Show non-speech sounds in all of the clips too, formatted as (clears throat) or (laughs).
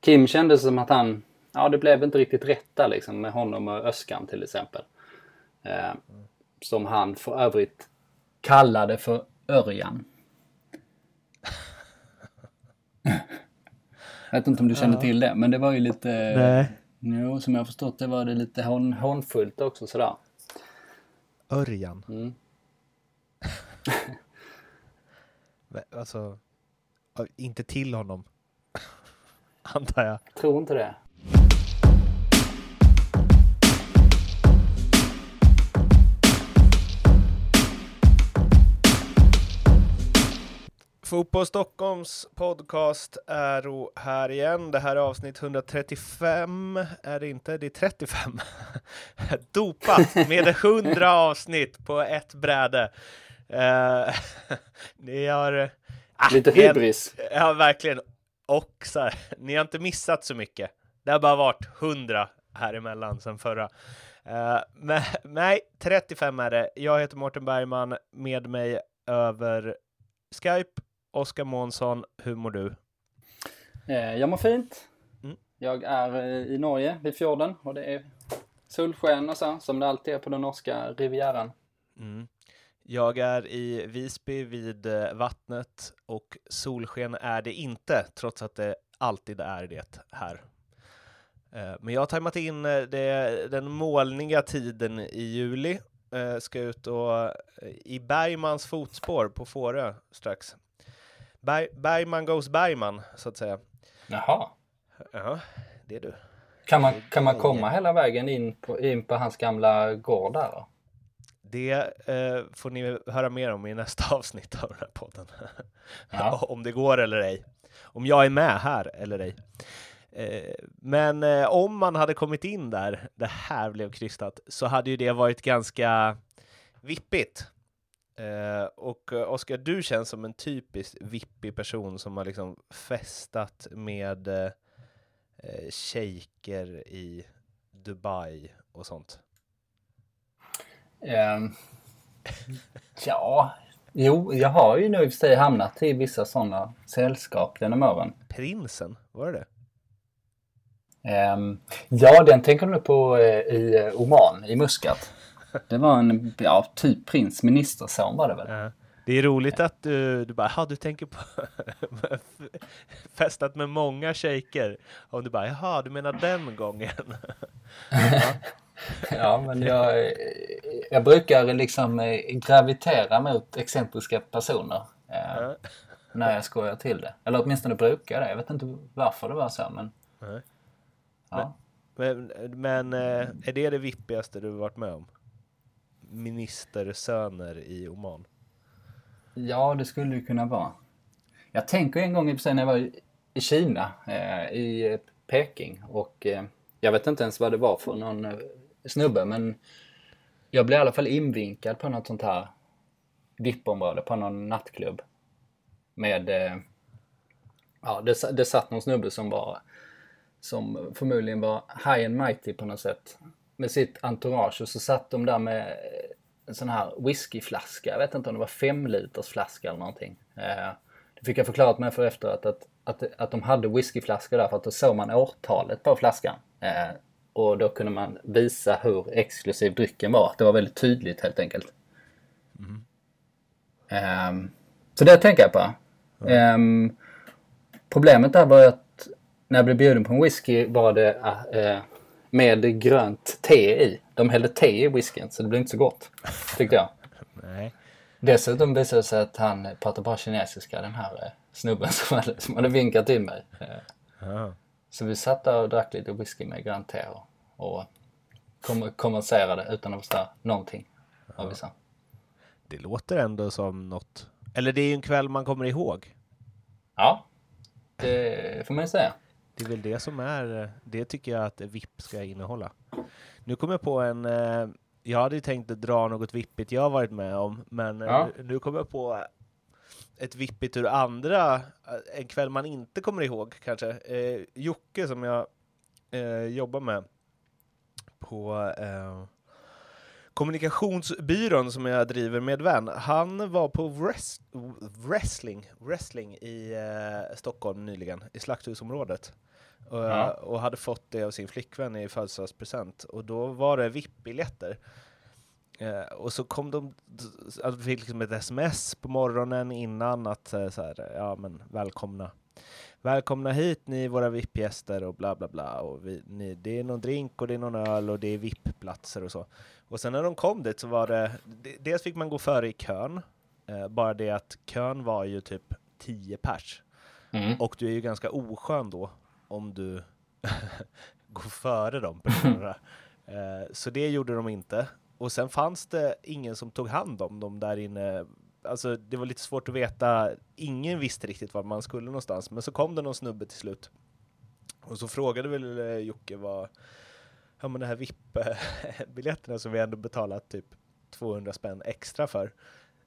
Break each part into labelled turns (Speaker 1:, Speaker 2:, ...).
Speaker 1: Kim kände som att han, ja det blev inte riktigt rätt där liksom med honom och Öskan till exempel. Eh, som han för övrigt kallade för Örjan. Jag vet inte om du kände
Speaker 2: Ja.
Speaker 1: till det, men det var ju lite...
Speaker 2: Nej.
Speaker 1: Jo, som jag förstått det var det lite hån, hånfullt också sådär.
Speaker 2: Örjan.
Speaker 1: Mm. (laughs)
Speaker 2: Alltså, inte till honom. (laughs) Antar jag.
Speaker 1: Tror inte det.
Speaker 2: Fotboll Stockholms podcast är här igen. Det här är avsnitt 135, är det inte? Det är 35. (laughs) Dopat med 100 avsnitt på ett bräde. Eh, (laughs) ni har... Ah,
Speaker 1: Lite hybris.
Speaker 2: Ja, verkligen. Och så här, (laughs) ni har inte missat så mycket. Det har bara varit 100 här emellan sen förra. Eh, men (laughs) nej, 35 är det. Jag heter Mårten Bergman, med mig över Skype, Oskar Månsson. Hur mår du?
Speaker 1: Eh, jag mår fint.
Speaker 2: Mm.
Speaker 1: Jag är eh, i Norge vid fjorden och det är solsken och så, som det alltid är på den norska rivieran.
Speaker 2: Mm. Jag är i Visby vid eh, vattnet och solsken är det inte, trots att det alltid är det här. Eh, Men jag har tajmat in eh, det, den molniga tiden i juli. Ska ut och i Bergmans fotspår på Fårö strax. Berg, Bergman goes Bergman, så att säga.
Speaker 1: Jaha.
Speaker 2: Ja, det är du.
Speaker 1: Kan man, kan man komma hela vägen in på, in på hans gamla gård där då?
Speaker 2: Det eh, får ni höra mer om i nästa (laughs) avsnitt av den här podden. (laughs)
Speaker 1: Ja. (laughs)
Speaker 2: om det går eller ej. Om jag är med här eller ej. Eh, men eh, om man hade kommit in där, det här blev krystat, så hade ju det varit ganska vippigt. Eh, och eh, Oskar, du känns som en typisk vippig person som har liksom festat med eh, eh, shejker i Dubai och sånt.
Speaker 1: Ehm, ja, jo, jag har ju nu i och för sig hamnat i vissa sådana sällskap genom åren.
Speaker 2: Prinsen, var det det?
Speaker 1: Ehm, ja, den tänker du på eh, i eh, Oman, i Muscat. Det var en, ja, typ prins, ministerson var det väl?
Speaker 2: Ja. Det är roligt att du, du bara, ja du tänker på (laughs) festat med många shejker. Och du bara, jaha, du menar den gången? (laughs)
Speaker 1: Ja, men jag, jag brukar liksom eh, gravitera mot excentriska personer eh,
Speaker 2: Ja.
Speaker 1: när jag skojar till det. Eller åtminstone brukar det. Jag vet inte varför det var så, men
Speaker 2: Nej.
Speaker 1: ja.
Speaker 2: Men, men eh, är det det vippigaste du varit med om? Ministersöner i Oman?
Speaker 1: Ja, det skulle det kunna vara. Jag tänker en gång i när jag var i- Kina, eh, i eh, Peking och eh, jag vet inte ens vad det var för någon snubbe men jag blev i alla fall invinkad på något sånt här VIP-område på någon nattklubb. Med, eh, ja det, det satt någon snubbe som var, som förmodligen var high and mighty på något sätt. Med sitt entourage och så satt de där med eh, en sån här whiskyflaska. Jag vet inte om det var fem liters flaska eller någonting. Eh, det fick jag förklarat mig för efteråt att, att, att de hade whiskyflaskor där för att då såg man årtalet på flaskan. Och då kunde man visa hur exklusiv drycken var. Det var väldigt tydligt helt enkelt. Ehm, så det tänker jag på. Ehm, problemet där var att när jag blev bjuden på en whisky var det eh, med grönt te i. De hällde te i whiskyn så det blev inte så gott. Tyckte jag.
Speaker 2: Nej.
Speaker 1: Dessutom visade det sig att han pratade bara kinesiska den här eh, snubben som hade, som hade vinkat till mig.
Speaker 2: Ja.
Speaker 1: Så vi satt där och drack lite whisky med grönt te och, och kom, utan att förstå någonting. Vad vi sa.
Speaker 2: Det låter ändå som något. Eller det är ju en kväll man kommer ihåg.
Speaker 1: Ja, det får man ju säga.
Speaker 2: Det är väl det som är, det tycker jag att VIP ska innehålla. Nu kommer jag på en, eh, jag hade ju tänkt dra något vippigt jag har varit med om, men eh,
Speaker 1: Ja.
Speaker 2: nu kommer jag på ett vippigt ur andra, eh, en kväll man inte kommer ihåg kanske. Eh, Jocke som jag eh, jobbar med på eh, kommunikationsbyrån som jag driver med vän. Han var på wrest wrestling, wrestling i eh, Stockholm nyligen, i Slakthusområdet. och,
Speaker 1: Ja.
Speaker 2: och hade fått det av sin flickvän i födelsedagspresent. Och då var det VIP-biljetter. Eh, och så kom de, att vi fick liksom ett sms på morgonen innan att eh, så här, ja men välkomna. Välkomna hit ni våra VIP-gäster och bla bla bla. Och vi, ni, det är någon drink och det är någon öl och det är VIP-platser och så. Och sen när de kom dit så var det, de- dels fick man gå före i kön. Eh, bara det att kön var ju typ 10 pers.
Speaker 1: Mm.
Speaker 2: Och du är ju ganska oskön då om du (laughs) går före de personerna. (laughs) Eh, så det gjorde de inte. Och sen fanns det ingen som tog hand om dem där inne. Alltså det var lite svårt att veta. Ingen visste riktigt var man skulle någonstans. Men så kom det någon snubbe till slut. Och så frågade väl eh, Jocke vad, ja men det här VIP-biljetterna som vi ändå betalat typ 200 spänn extra för.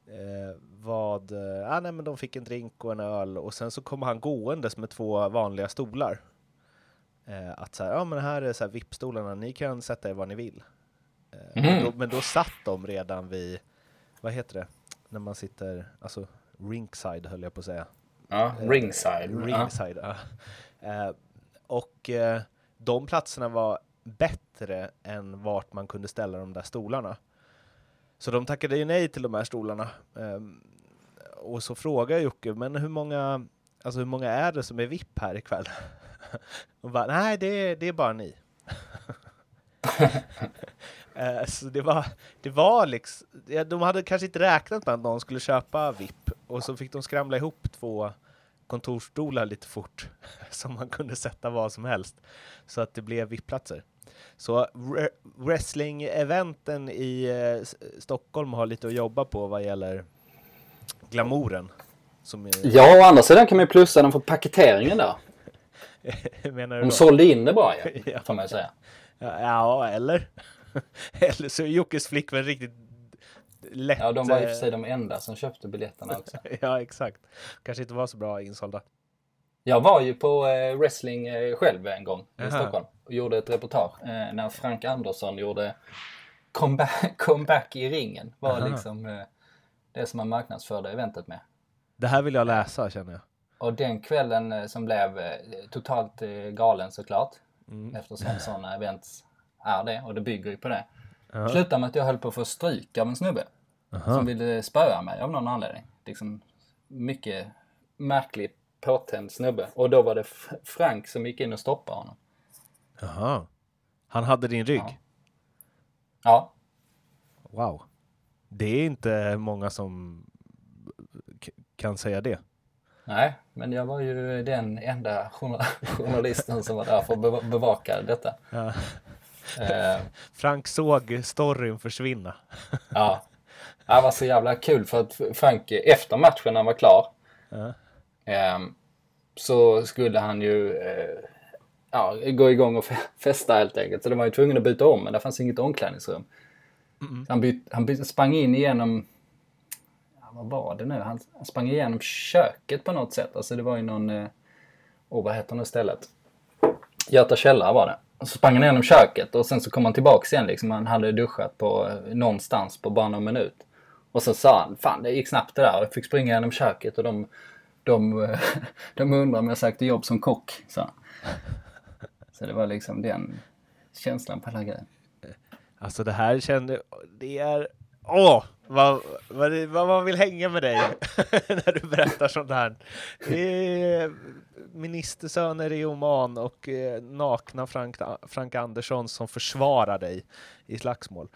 Speaker 2: Eh, vad, Ja, ah, nej men de fick en drink och en öl och sen så kom han gåendes med två vanliga stolar. Eh, att så här, ja men här är så här VIP-stolarna, ni kan sätta er var ni vill. Eh, men,
Speaker 1: Mhm.
Speaker 2: då, men då satt de redan vid, vad heter det, när man sitter, alltså ringside höll jag på att säga.
Speaker 1: Ja, ringside. Ja.
Speaker 2: Ringside, ja. Eh, och eh, de platserna var bättre än vart man kunde ställa de där stolarna. Så de tackade ju nej till de här stolarna. Ehm, och så frågade Jocke, men hur många, alltså hur många är det som är VIP här ikväll? (laughs) och bara, nej det är, det är bara ni. (laughs) Eh, så det var, det var liksom, de hade kanske inte räknat med att någon skulle köpa VIP och så fick de skramla ihop två kontorsstolar lite fort (laughs) som man kunde sätta vad som helst så att det blev VIP-platser. Så re- wrestling-eventen i eh, Stockholm har lite att jobba på vad gäller glamouren. Är,
Speaker 1: Ja, å andra sidan kan man ju plussa den för paketeringen där. (laughs)
Speaker 2: Menar du
Speaker 1: De
Speaker 2: då?
Speaker 1: sålde in det bra ju,
Speaker 2: Ja.
Speaker 1: får man säga.
Speaker 2: Ja, eller? (laughs) eller så är Jockes flickvän riktigt lätt...
Speaker 1: Ja, de var i och för
Speaker 2: eh,
Speaker 1: sig de enda som köpte biljetterna också. (laughs)
Speaker 2: Ja, exakt. Kanske inte var så bra insålda.
Speaker 1: Jag var ju på eh, wrestling eh, själv en gång i
Speaker 2: Jaha.
Speaker 1: Stockholm och gjorde ett reportage eh, när Frank Andersson gjorde comeback, (laughs) comeback i ringen. var
Speaker 2: Aha.
Speaker 1: liksom eh, det som man marknadsförde eventet med.
Speaker 2: Det här vill jag läsa känner jag.
Speaker 1: Och den kvällen eh, som blev eh, totalt eh, galen såklart.
Speaker 2: Mm.
Speaker 1: Eftersom sådana events är det och det bygger ju på det.
Speaker 2: Ja.
Speaker 1: Slutade med att jag höll på att få stryk av en snubbe.
Speaker 2: Aha.
Speaker 1: Som ville spöa mig av någon anledning. Liksom mycket märklig påtänd snubbe. Och då var det Frank som gick in och stoppade honom.
Speaker 2: Jaha. Han hade din rygg?
Speaker 1: Ja. Ja,
Speaker 2: Wow. Det är inte många som kan säga det.
Speaker 1: Nej, men jag var ju den enda journal- (laughs) journalisten som var där för att beva- bevaka detta.
Speaker 2: Ja.
Speaker 1: Eh,
Speaker 2: Frank såg storyn försvinna.
Speaker 1: ja. Det var så jävla kul för att Frank efter matchen när han var klar
Speaker 2: Ja.
Speaker 1: Ehm, så skulle han ju eh, ja, gå igång och fe- festa helt enkelt. Så de var ju tvungna att byta om, men det fanns inget omklädningsrum. Så han, byt, han byt, sprang in igenom, vad var det nu? Han, han sprang igenom köket på något sätt. Alltså det var ju någon, eh, oh, vad heter det stället? Göta källare var det. Och så sprang han igenom köket och sen så kom han tillbaks igen liksom. Han hade duschat på eh, någonstans på bara någon minut. Och så sa han, fan det gick snabbt det där. Jag fick springa genom köket och de, de, (laughs) de undrar om jag sökte jobb som kock. Så. (laughs) så det var liksom den känslan på hela grejen.
Speaker 2: Alltså det här kände... Det är... Åh! Vad, vad, det- vad man vill hänga med dig (laughs) när du berättar sånt här. Det är ministersöner i Oman och eh, nakna Frank, Frank Andersson som försvarar dig i slagsmål.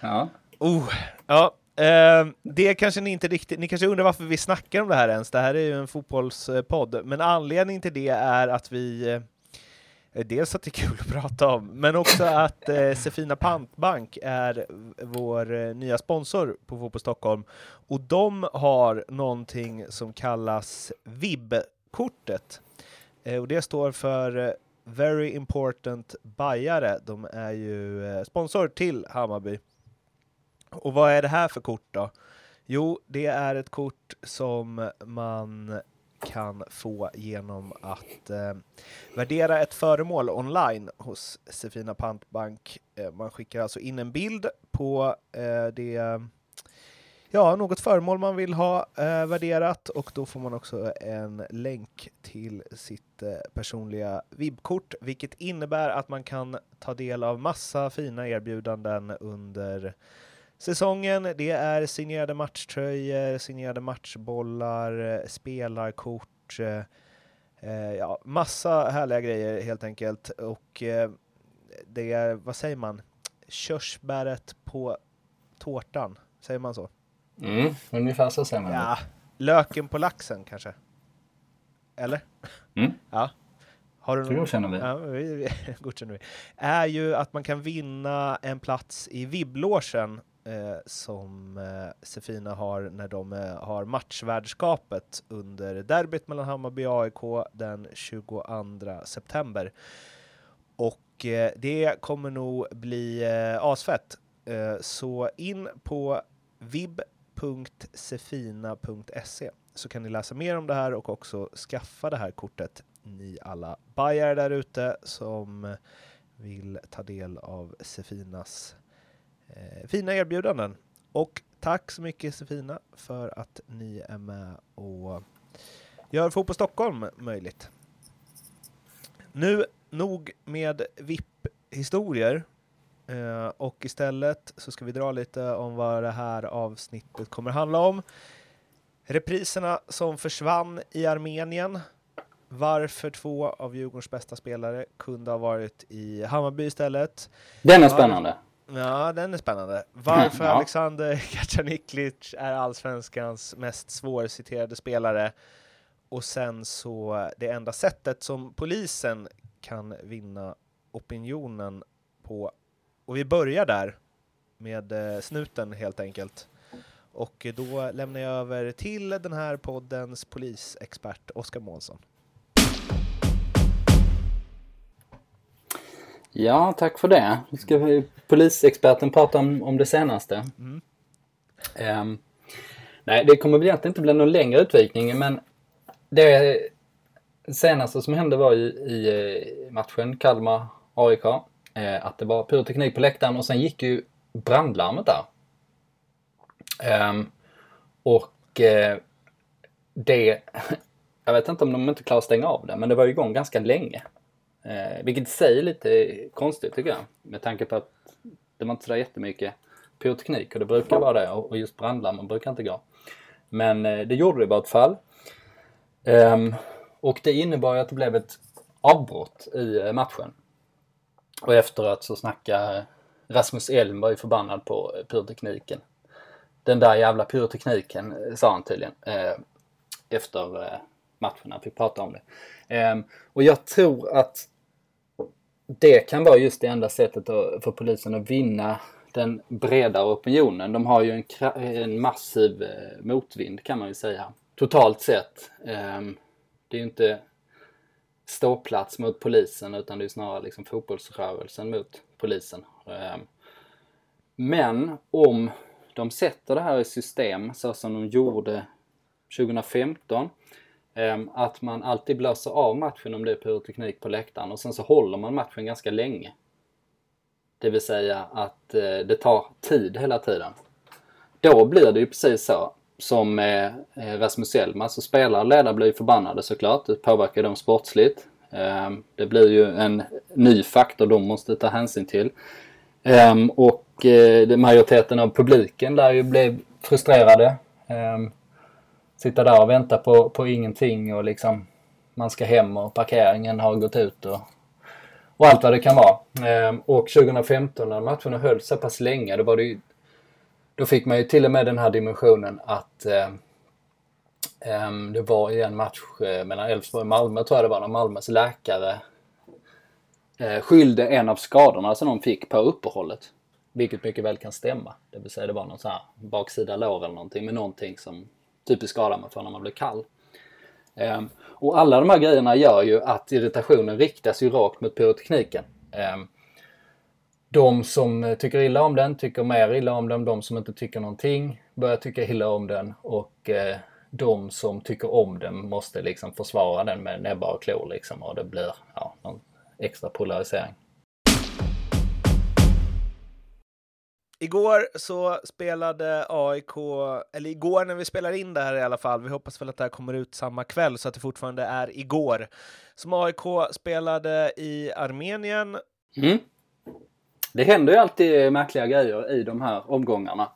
Speaker 1: Ja.
Speaker 2: Oh, ja, eh, det kanske ni inte riktigt... Ni kanske undrar varför vi snackar om det här ens. Det här är ju en fotbollspodd, men anledningen till det är att vi eh, Eh, dels att det är kul att prata om, men också att eh, Sefina Pantbank är vår eh, nya sponsor på Fotboll Stockholm. Och de har någonting som kallas VIB-kortet. Eh, och det står för eh, Very Important Bajare. De är ju eh, sponsor till Hammarby. Och vad är det här för kort då? Jo, det är ett kort som man kan få genom att eh, värdera ett föremål online hos Sefina Pantbank. Eh, man skickar alltså in en bild på eh, det ja, något föremål man vill ha eh, värderat och då får man också en länk till sitt eh, personliga vibbkort vilket innebär att man kan ta del av massa fina erbjudanden under säsongen. Det är signerade matchtröjor, signerade matchbollar, spelarkort, eh, eh, ja, massa härliga grejer helt enkelt. Och eh, det är, vad säger man, körsbäret på tårtan, säger man så?
Speaker 1: Mm, ungefär så säger man.
Speaker 2: Ja, löken på laxen kanske? Eller?
Speaker 1: Mm.
Speaker 2: Ja. Har du
Speaker 1: Det godkänner vi.
Speaker 2: Ja, vi, vi (laughs) godkänner vi. Är ju att man kan vinna en plats i vibblåsen eh, som eh, Sefina har när de eh, har matchvärdskapet under derbyt mellan Hammarby och AIK den 22 september. Och eh, det kommer nog bli eh, asfett. Eh, så in på vib.sefina.se så kan ni läsa mer om det här och också skaffa det här kortet ni alla bajare där ute som vill ta del av Sefinas Eh, fina erbjudanden. Och tack så mycket Sefina för att ni är med och gör Fotboll Stockholm möjligt. Nu nog med VIP-historier eh, och istället så ska vi dra lite om vad det här avsnittet kommer handla om. Repriserna som försvann i Armenien varför två av Djurgårdens bästa spelare kunde ha varit i Hammarby istället.
Speaker 1: Den är spännande.
Speaker 2: Ja, den är spännande. Varför
Speaker 1: Ja.
Speaker 2: Alexander (laughs) Kacaniklic är allsvenskans mest svårciterade spelare. Och sen så det enda sättet som polisen kan vinna opinionen på. Och vi börjar där med eh, snuten helt enkelt. Och då lämnar jag över till den här poddens polisexpert Oskar Månsson.
Speaker 1: Ja, tack för det. Nu ska vi, polisexperten prata om, om det senaste.
Speaker 2: Mm.
Speaker 1: Ehm, nej, det kommer väl egentligen inte bli någon längre utvikning, men det senaste som hände var ju i eh, matchen Kalmar-AIK. Eh, att det var pyroteknik på läktaren och sen gick ju brandlarmet där. Ehm, och eh, det, (laughs) jag vet inte om de inte klarar att stänga av det, men det var ju igång ganska länge. Eh, vilket i sig är lite konstigt tycker jag. Med tanke på att det var inte sådär jättemycket pyroteknik och det brukar vara det och just brandlarmen brukar inte gå. Men eh, det gjorde det i vart fall. Ehm, och det innebar ju att det blev ett avbrott i eh, matchen. Och efteråt så snackade Rasmus Elm var ju förbannad på eh, pyrotekniken. Den där jävla pyrotekniken, eh, sa han tydligen. Eh, efter matchen, matchen, han fick prata om det. Ehm, och jag tror att det kan vara just det enda sättet för polisen att vinna den bredare opinionen. De har ju en, en massiv eh, motvind kan man ju säga. Totalt sett. Ehm, det är ju inte ståplats mot polisen utan det är snarare liksom fotbollsrörelsen mot polisen. Ehm, men om de sätter det här i system så som de gjorde 2015 Ehm, att man alltid blåser av matchen om det är pyroteknik på läktaren och sen så håller man matchen ganska länge. Det vill säga att eh, det tar tid hela tiden. Då blir det ju precis så som med eh, Rasmus Elm. Alltså spelare och ledare blir ju förbannade såklart. Det påverkar dem sportsligt. Ehm, det blir ju en ny faktor de måste ta hänsyn till. Ehm, och eh, majoriteten av publiken lär ju bli frustrerade. Sitta där och vänta på, på ingenting och liksom man ska hem och parkeringen har gått ut och, och allt vad det kan vara. Ehm, och 2015 när matcherna höll så pass länge, då var det ju, då fick man ju till och med den här dimensionen att eh, ehm, det var i en match eh, mellan Elfsborg och Malmö tror jag det var, när Malmös läkare eh, skyllde en av skadorna som de fick på uppehållet. Vilket mycket väl kan stämma. Det vill säga det var någon sån här baksida lår eller någonting med någonting som typisk skada man får när man blir kall. Ehm, och alla de här grejerna gör ju att irritationen riktas ju rakt mot pyrotekniken. Ehm, de som tycker illa om den tycker mer illa om den. De som inte tycker någonting börjar tycka illa om den. Och eh, de som tycker om den måste liksom försvara den med näbbar och klor liksom. Och det blir ja, någon extra polarisering.
Speaker 2: Igår så spelade AIK, eller igår när vi spelar in det här i alla fall, vi hoppas väl att det här kommer ut samma kväll så att det fortfarande är igår, som AIK spelade i Armenien.
Speaker 1: Mm. Det händer ju alltid märkliga grejer i de här omgångarna.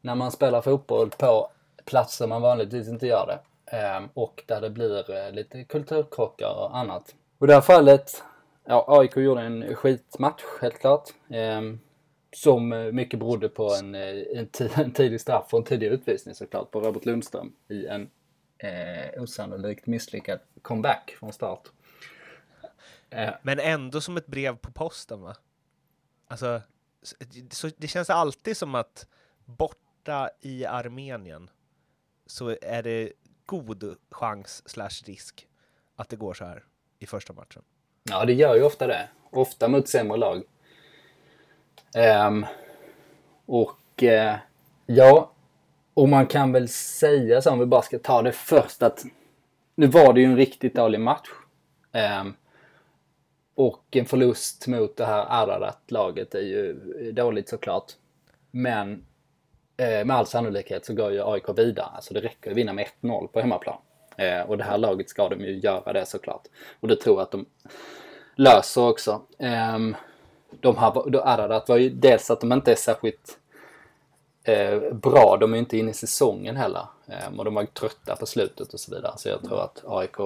Speaker 1: När man spelar fotboll på platser man vanligtvis inte gör det. Ehm, och där det blir eh, lite kulturkrockar och annat. Och i det här fallet, ja AIK gjorde en skitmatch helt klart. Ehm, som eh, mycket berodde på en, eh, en, (laughs) en tidig straff och en tidig utvisning såklart på Robert Lundström i en eh, osannolikt misslyckad comeback från start.
Speaker 2: Eh. Men ändå som ett brev på posten va? Alltså, så det känns alltid som att borta i Armenien så är det god chans slash risk att det går så här i första matchen.
Speaker 1: Ja, det gör ju ofta det. Ofta mot sämre lag. Um, och uh, ja, och man kan väl säga så om vi bara ska ta det först att nu var det ju en riktigt dålig match. Um, och en förlust mot det här Ararat-laget är ju dåligt såklart. Men eh, med all sannolikhet så går ju AIK vidare. Alltså det räcker att vinna med 1-0 på hemmaplan. Eh, och det här laget ska de ju göra det såklart. Och det tror jag att de löser också. Eh, de här, då Ararat var ju dels att de inte är särskilt eh, bra. De är ju inte inne i säsongen heller. Eh, och de var trötta på slutet och så vidare. Så jag tror att AIK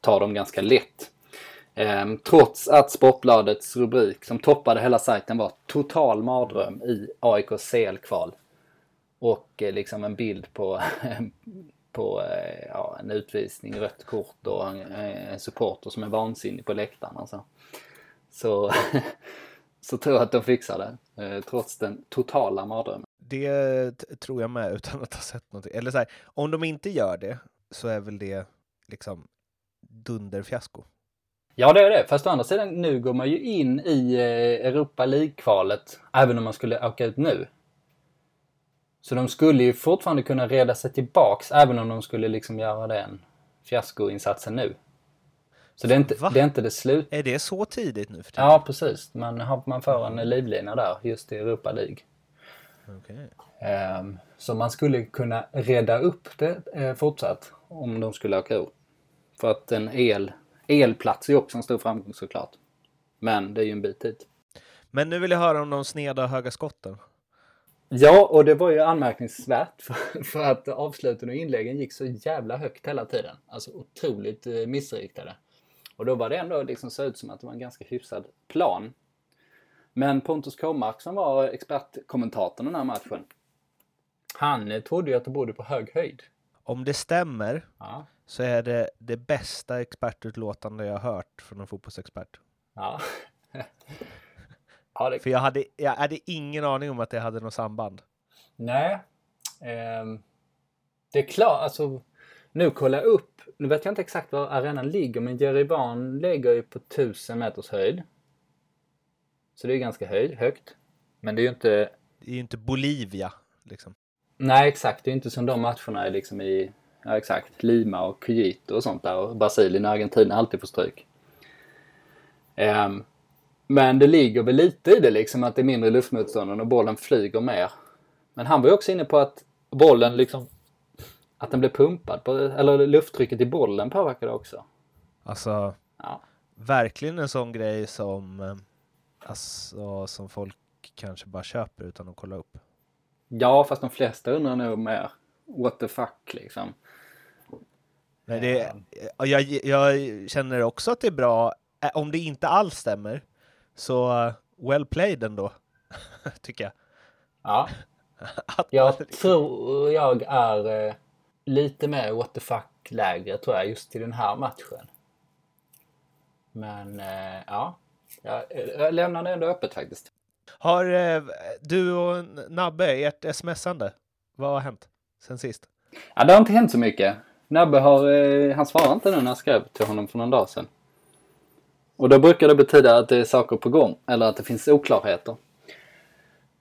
Speaker 1: tar dem ganska lätt. Eh, trots att Sportbladets rubrik som toppade hela sajten var total mardröm i AIKs CL-kval. Och eh, liksom en bild på, (laughs) på eh, ja, en utvisning, rött kort och en, eh, en supporter som är vansinnig på läktaren. Alltså. Så, (laughs) så tror jag att de fixar det. Eh, trots den totala mardrömmen.
Speaker 2: Det tror jag med (laughs) utan att ha sett någonting. Eller så här, om de inte gör det så är väl det liksom dunderfiasko.
Speaker 1: Ja, det är det. Fast å andra sidan, nu går man ju in i Europa League-kvalet även om man skulle åka ut nu. Så de skulle ju fortfarande kunna reda sig tillbaks även om de skulle liksom göra den fiaskoinsatsen nu. Så det är inte, det, är inte det slut...
Speaker 2: Är det så tidigt nu
Speaker 1: för tiden? Ja, precis. Man, man får en livlina där just i Europa League. Okay. Um, ehm, så man skulle kunna reda upp det uh, fortsatt om de skulle åka ur. För att en el, elplats är också en stor framgång såklart. Men det är ju en bit dit.
Speaker 2: Men nu vill jag höra om de sneda höga skotten.
Speaker 1: Ja, och det var ju anmärkningsvärt (laughs) för, för att avsluten och inläggen gick så jävla högt hela tiden. Alltså otroligt eh, missriktade. Och då var det ändå liksom så ut som att det var en ganska hyfsad plan. Men Pontus Kåmark som var expertkommentatorn den här matchen. Han eh, trodde ju att det bodde på hög höjd.
Speaker 2: Om det stämmer ja. så är det det bästa expertutlåtande jag har hört från en fotbollsexpert.
Speaker 1: Ja.
Speaker 2: Ja, det... För jag hade, jag hade ingen aning om att det hade något samband.
Speaker 1: Nej. Eh, det är klart, alltså nu kolla upp. Nu vet jag inte exakt var arenan ligger, men Jerevan ligger ju på 1000 meters höjd. Så det är ganska höjd, högt. Men det är ju inte...
Speaker 2: Det är ju inte Bolivia, liksom.
Speaker 1: Nej, exakt. Det är inte som de matcherna är liksom i, ja exakt, Lima och Cuyito och sånt där. Och Brasilien och Argentina alltid får stryk. Um, men det ligger väl lite i det liksom att det är mindre luftmotstånd och bollen flyger mer. Men han var ju också inne på att bollen liksom att den blir pumpad, på, eller lufttrycket i bollen påverkar det också.
Speaker 2: Alltså, ja. verkligen en sån grej som, eh, alltså, som folk kanske bara köper utan att kolla upp.
Speaker 1: Ja, fast de flesta undrar nog mer what the fuck liksom.
Speaker 2: Men det, jag, jag känner också att det är bra, eh, om det inte alls stämmer, så well played ändå, (laughs) tycker jag.
Speaker 1: Ja. (laughs) jag liksom- tror jag är lite mer what the fuck-läge tror jag just i den här matchen. Men uh, ja, jag, jag lämnar det ändå öppet faktiskt.
Speaker 2: Har du och Nabbe, ert smsande, vad har hänt sen sist?
Speaker 1: Ja, det har inte hänt så mycket. Nabbe har, han svarar inte nu när jag skrev till honom för någon dag sedan. Och då brukar det betyda att det är saker på gång eller att det finns oklarheter.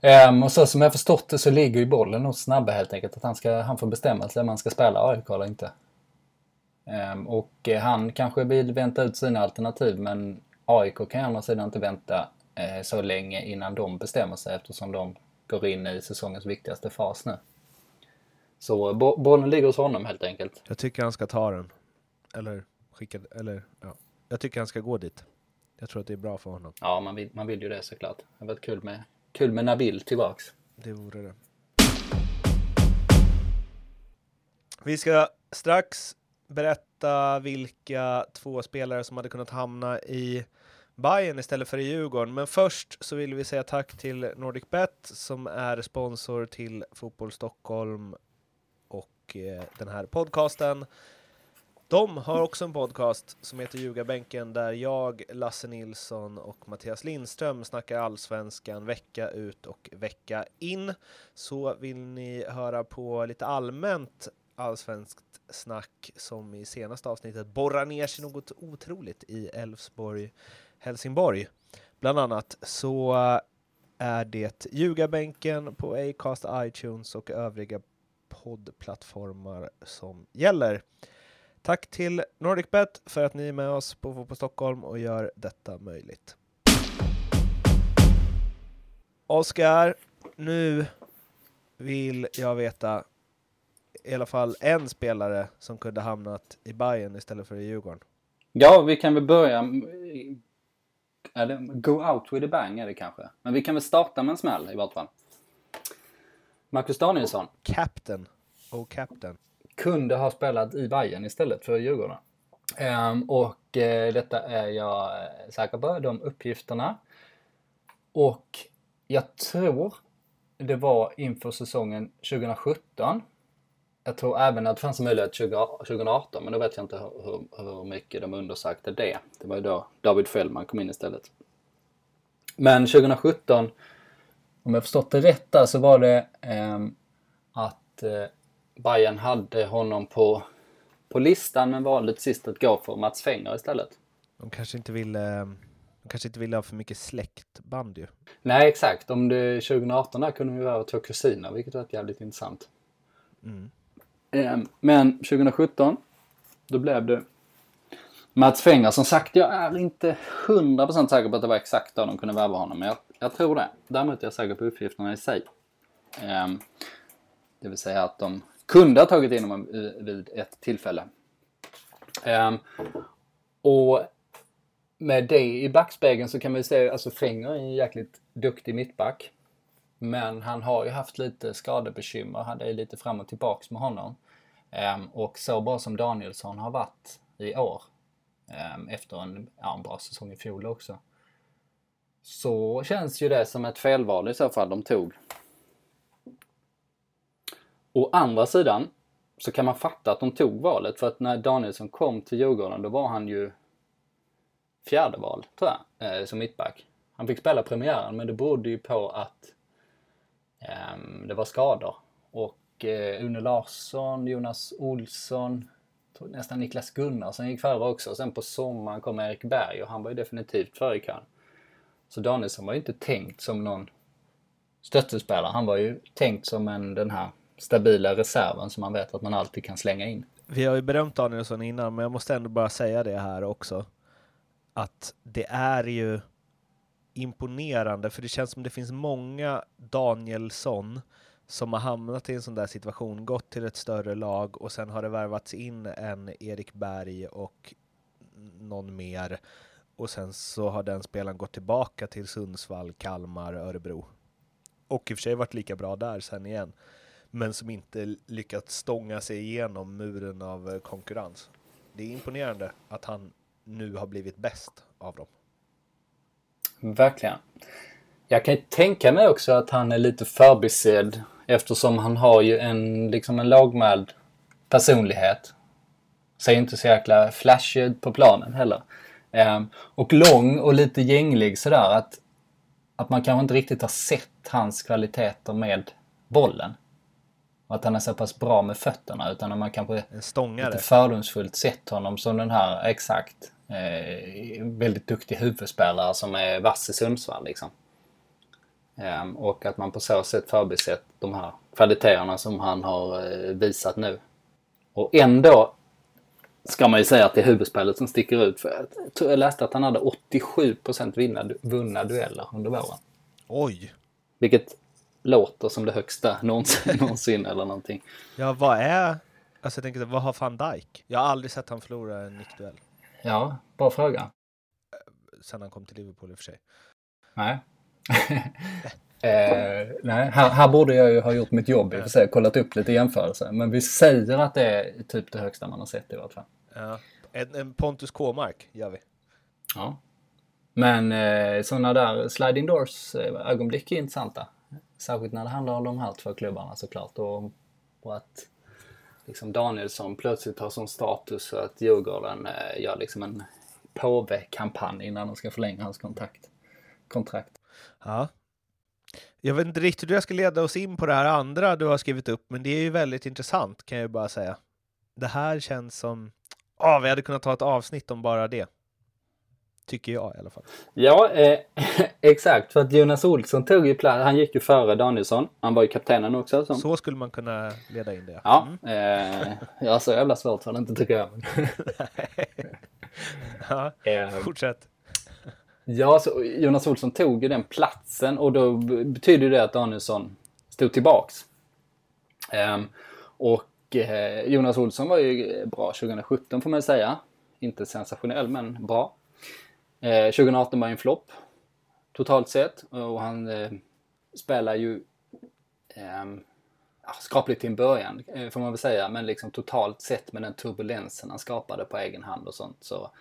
Speaker 1: Um, och så som jag förstått det så ligger ju bollen hos Snabbe helt enkelt. Att han, ska, han får bestämma sig om han ska spela AIK eller inte. Um, och han kanske vill vänta ut sina alternativ men AIK kan å andra sidan inte vänta uh, så länge innan de bestämmer sig eftersom de går in i säsongens viktigaste fas nu. Så bo bollen ligger hos honom helt enkelt.
Speaker 2: Jag tycker han ska ta den. Eller skicka, eller ja. Jag tycker han ska gå dit. Jag tror att det är bra för honom.
Speaker 1: Ja, man vill, man vill ju det såklart. Det har varit kul med, kul med Nabil tillbaks.
Speaker 2: Det vore det. Vi ska strax berätta vilka två spelare som hade kunnat hamna i Bayern istället för i Djurgården. Men först så vill vi säga tack till NordicBet som är sponsor till Fotboll Stockholm och eh, den här podcasten. De har också en podcast som heter Ljugarbänken där jag, Lasse Nilsson och Mattias Lindström snackar allsvenskan vecka ut och vecka in. Så vill ni höra på lite allmänt allsvenskt snack som i senaste avsnittet borrar ner sig något otroligt i Elfsborg Helsingborg. Bland annat så är det Ljugarbänken på Acast, iTunes och övriga poddplattformar som gäller. Tack till NordicBet för att ni är med oss på Fotboll Stockholm och gör detta möjligt. Oskar, nu vill jag veta i alla fall en spelare som kunde hamnat i Bayern istället för i Djurgården.
Speaker 1: Ja, vi kan väl börja... Eller, go out with a bang är det kanske. Men vi kan väl starta med en smäll i vart fall. Marcus Danielsson.
Speaker 2: Captain. Oh, captain.
Speaker 1: Kunde ha spelat i Bayern istället för Djurgården. Um, och uh, detta är jag eh, säker på, de uppgifterna. Och jag tror det var inför säsongen 2017 jag tror även att det fanns en möjlighet 2018, men då vet jag inte hur, hur mycket de undersökte det. Det var ju då David Fällman kom in istället. Men 2017, om jag förstått det rätt där, så var det eh, att eh, Bayern hade honom på, på listan men valde till sist att gå för Mats Fenger istället.
Speaker 2: De kanske inte ville de kanske inte ville ha för mycket släktband ju.
Speaker 1: Nej exakt, om det 2018 där kunde vi vara två kusiner vilket var jävligt intressant. Mm. Ehm, men 2017, då blev det Mats Fenger. Som sagt, jag är inte 100% säker på att det var exakt då de kunde värva honom. Men jag, jag tror det. Däremot är jag säker på uppgifterna i sig. Um, det vill säga att de kunde ha tagit in honom vid ett tillfälle. Um, och med det i backspegeln så kan man ju säga, alltså Fenger är en jäkligt duktig mittback. Men han har ju haft lite skadebekymmer, hade lite fram och tillbaks med honom. Um, och så bra som Danielsson har varit i år, um, efter en, ja, en bra säsong i fjol också, så känns ju det som ett felval i så fall de tog. Å andra sidan så kan man fatta att de tog valet för att när Danielsson kom till Djurgården då var han ju fjärde val, tror jag, eh, som mittback. Han fick spela premiären men det berodde ju på att Um, det var skador. Och uh, Une Larsson, Jonas Olsson, nästan Niklas Gunnarsson gick före också. Sen på sommaren kom Erik Berg och han var ju definitivt före i kön. Så Danielsson var ju inte tänkt som någon stöttespelare. Han var ju tänkt som en, den här stabila reserven som man vet att man alltid kan slänga in.
Speaker 2: Vi har ju berömt Danielsson innan, men jag måste ändå bara säga det här också. Att det är ju imponerande, för det känns som det finns många Danielsson som har hamnat i en sån där situation, gått till ett större lag och sen har det värvats in en Erik Berg och någon mer och sen så har den spelaren gått tillbaka till Sundsvall, Kalmar, Örebro och i och för sig varit lika bra där sen igen, men som inte lyckats stånga sig igenom muren av eh, konkurrens. Det är imponerande att han nu har blivit bäst av dem.
Speaker 1: Verkligen. Jag kan tänka mig också att han är lite förbisedd eftersom han har ju en, liksom en lågmäld personlighet. Ser inte så jäkla flashig på planen heller. Um, och lång och lite gänglig sådär att, att man kanske inte riktigt har sett hans kvaliteter med bollen. Och att han är så pass bra med fötterna utan att man kanske lite fördomsfullt sett honom som den här, exakt, eh, väldigt duktig huvudspelare som är vass i Sundsvall. Liksom. Eh, och att man på så sätt förbisett de här kvaliteterna som han har eh, visat nu. Och ändå ska man ju säga att det är huvudspelet som sticker ut. För jag, tror jag läste att han hade 87% vinna, vunna dueller under våren.
Speaker 2: Oj!
Speaker 1: Vilket låter som det högsta (laughs) någonsin, någonsin eller någonting.
Speaker 2: Ja, vad är... Alltså jag tänker, vad har van Dijk? Jag har aldrig sett han förlora en nickduell.
Speaker 1: Ja, bra fråga.
Speaker 2: Sen han kom till Liverpool i och för sig.
Speaker 1: Nej. (laughs) eh, nej, här, här, borde jag ju ha gjort mitt jobb i och för sig, kollat upp lite jämförelser. Men vi säger att det är typ det högsta man har sett i vart fall.
Speaker 2: Ja. En, en Pontus K-mark gör vi.
Speaker 1: Ja. Men eh, sådana där sliding doors eh, ögonblick är intressanta. Särskilt när det handlar om de här två klubbarna såklart. Och, och att liksom Danielsson plötsligt har sån status så att Djurgården eh, gör liksom en påve-kampanj innan de ska förlänga hans kontakt, kontrakt.
Speaker 2: Ja. Jag vet inte riktigt hur jag ska leda oss in på det här andra du har skrivit upp, men det är ju väldigt intressant kan jag ju bara säga. Det här känns som... Ja, oh, vi hade kunnat ta ett avsnitt om bara det. Tycker jag i alla fall.
Speaker 1: Ja, eh, (laughs) exakt. För att Jonas Olsson tog ju plats. Han gick ju före Danielsson. Han var ju kaptenen också.
Speaker 2: Som... Så skulle man kunna leda in det.
Speaker 1: Ja, mm. eh, jag så jävla svårt för det inte tycker jag. (laughs)
Speaker 2: ja, eh, fortsätt.
Speaker 1: Ja, så Jonas Olsson tog ju den platsen och då betyder det att Danielsson stod tillbaks. Um, och eh, Jonas Olsson var ju bra 2017 får man säga. Inte sensationell men bra. Eh, 2018 var en flopp totalt sett och han eh, spelar ju eh, till en början eh, får man väl säga men liksom totalt sett med den turbulensen han skapade på egen hand och sånt så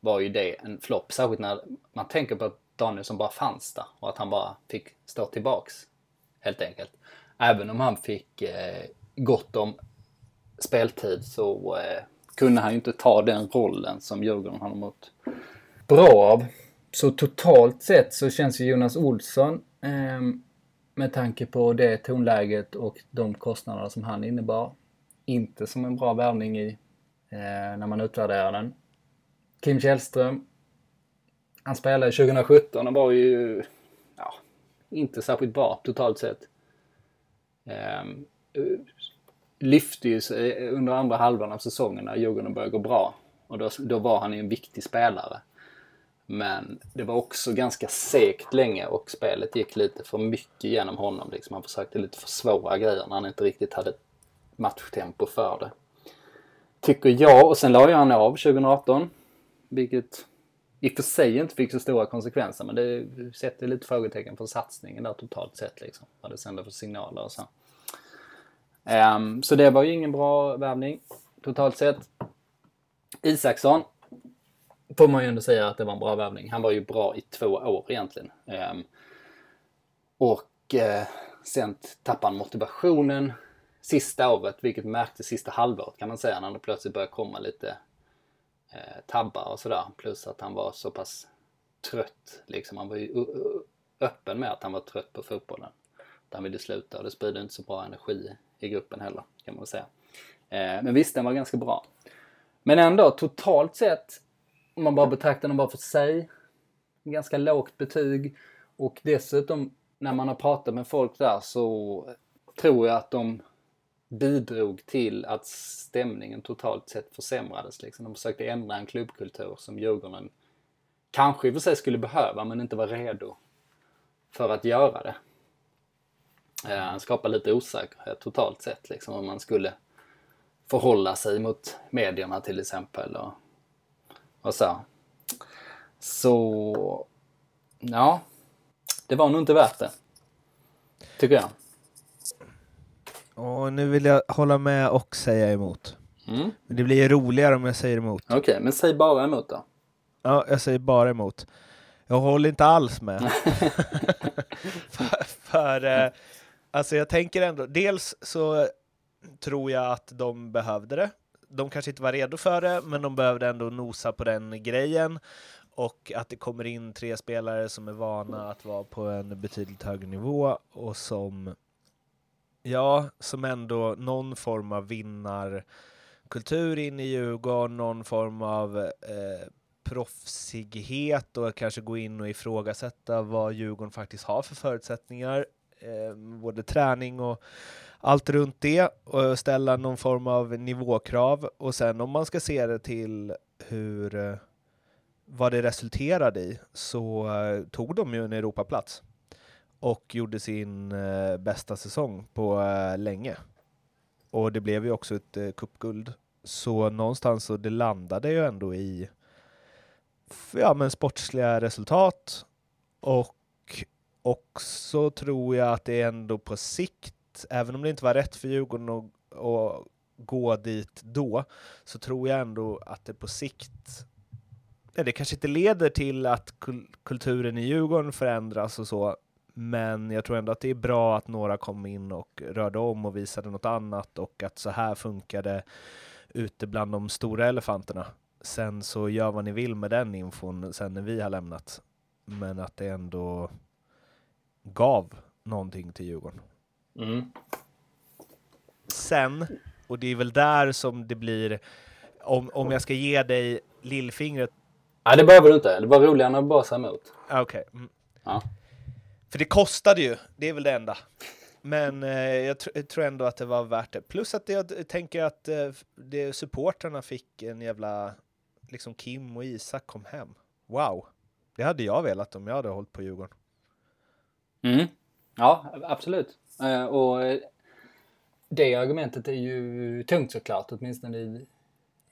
Speaker 1: var ju det en flopp. Särskilt när man tänker på att Danielsson bara fanns där och att han bara fick stå tillbaks. Helt enkelt. Även om han fick eh, gott om speltid så eh, kunde han ju inte ta den rollen som Djurgården hade mot bra av. Så totalt sett så känns ju Jonas Olsson eh, med tanke på det tonläget och de kostnader som han innebar inte som en bra värvning i eh, när man utvärderar den. Kim Källström. Han spelade 2017 och var ju ja, inte särskilt bra totalt sett. Eh, lyfte ju sig under andra halvan av säsongen när Djurgården började gå bra. Och då, då var han ju en viktig spelare. Men det var också ganska segt länge och spelet gick lite för mycket genom honom. Liksom. Han försökte lite försvåra grejerna. grejer när han inte riktigt hade matchtempo för det. Tycker jag. Och sen la ju han av 2018. Vilket i och för sig inte fick så stora konsekvenser men det sätter lite frågetecken för satsningen där totalt sett liksom. Vad det sänder för signaler och så. Um, så det var ju ingen bra värvning totalt sett. Isaksson får man ju ändå säga att det var en bra värvning. Han var ju bra i två år egentligen. Ehm, och eh, sen tappade han motivationen sista året, vilket märktes sista halvåret kan man säga, när det plötsligt började komma lite eh, tabbar och sådär. Plus att han var så pass trött. Liksom. Han var ju öppen med att han var trött på fotbollen. Att han ville sluta och det sprider inte så bra energi i gruppen heller kan man säga. Eh, men visst, den var ganska bra. Men ändå totalt sett, om man bara betraktar den bara för sig, ganska lågt betyg. Och dessutom när man har pratat med folk där så tror jag att de bidrog till att stämningen totalt sett försämrades. Liksom. De försökte ändra en klubbkultur som Djurgården kanske i och för sig skulle behöva men inte var redo för att göra det. Eh, skapa lite osäkerhet totalt sett liksom om man skulle förhålla sig mot medierna till exempel och, och så. Så, ja, det var nog inte värt det. Tycker jag.
Speaker 2: Och nu vill jag hålla med och säga emot. Mm. Men det blir roligare om jag säger emot.
Speaker 1: Okej, okay, men säg bara emot då.
Speaker 2: Ja, jag säger bara emot. Jag håller inte alls med. (laughs) för, för eh, alltså jag tänker ändå, dels så tror jag att de behövde det. De kanske inte var redo för det, men de behövde ändå nosa på den grejen. Och att det kommer in tre spelare som är vana att vara på en betydligt högre nivå och som Ja, som ändå någon form av vinnarkultur in i Djurgården, någon form av eh, proffsighet och kanske gå in och ifrågasätta vad Djurgården faktiskt har för förutsättningar, eh, både träning och allt runt det och ställa någon form av nivåkrav och sen om man ska se det till hur eh, vad det resulterade i så eh, tog de ju en Europaplats. och gjorde sin bästa säsong på länge. Och det blev ju också ett eh, cupguld. Så någonstans så det landade ju ändå i ja, men sportsliga resultat och också tror jag att det ändå på sikt, även om det inte var rätt för Djurgården att, att gå dit då, så tror jag ändå att det på sikt det kanske inte leder till att kulturen i Djurgården förändras och så, men jag tror ändå att det är bra att några kom in och rörde om och visade något annat och att så här funkar det ute bland de stora elefanterna. Sen så gör vad ni vill med den infon sen när vi har lämnat. Men att det ändå gav någonting till Djurgården.
Speaker 1: Mm.
Speaker 2: Sen, och det är väl där som det blir, om, om jag ska ge dig lillfingret.
Speaker 1: Nej, det behöver du inte. Det var roligare när du bara sa emot.
Speaker 2: Okej. Okay. Mm.
Speaker 1: Ja.
Speaker 2: För det kostade ju, det är väl det enda. Men eh, jag, tr jag, tror ändå att det var värt det. Plus att jag tänker att eh, det, supporterna fick en jävla, liksom Kim och Isak kom hem. Wow! Det hade jag velat om jag hade hållit på Djurgården.
Speaker 1: Mm. Ja, absolut. Eh, och eh, det argumentet är ju tungt såklart, åtminstone i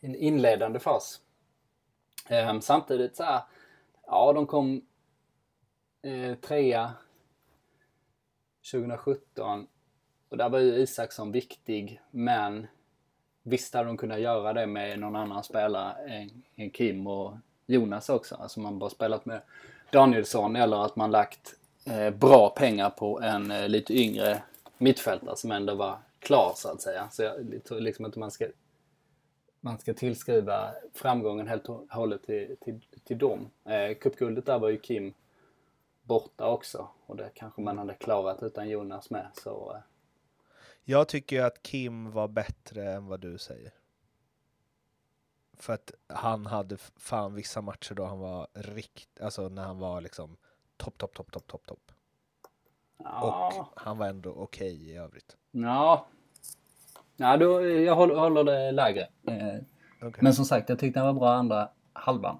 Speaker 1: en inledande fas. Ehm, samtidigt så här, ja de kom eh, trea 2017 och där var ju Isaksson viktig, men visst hade de kunnat göra det med någon annan spelare än, Kim och Jonas också. Alltså man bara spelat med Danielsson eller att man lagt Eh, bra pengar på en eh, lite yngre mittfältare som ändå var klar så att säga. Så jag tror liksom inte man ska man ska tillskriva framgången helt och hållet till, till, till dem. Eh, Cupguldet där var ju Kim borta också och det kanske man hade klarat utan Jonas med. Så, eh.
Speaker 2: Jag tycker att Kim var bättre än vad du säger. För att han hade fan vissa matcher då han var rikt, alltså när han var liksom topp, topp, topp, topp, topp, topp.
Speaker 1: Ja.
Speaker 2: Och han var ändå okej okay i övrigt.
Speaker 1: Ja. Ja, då, jag håller, håller det lägre. Eh, okay. Men som sagt, jag tyckte han var bra andra halvan.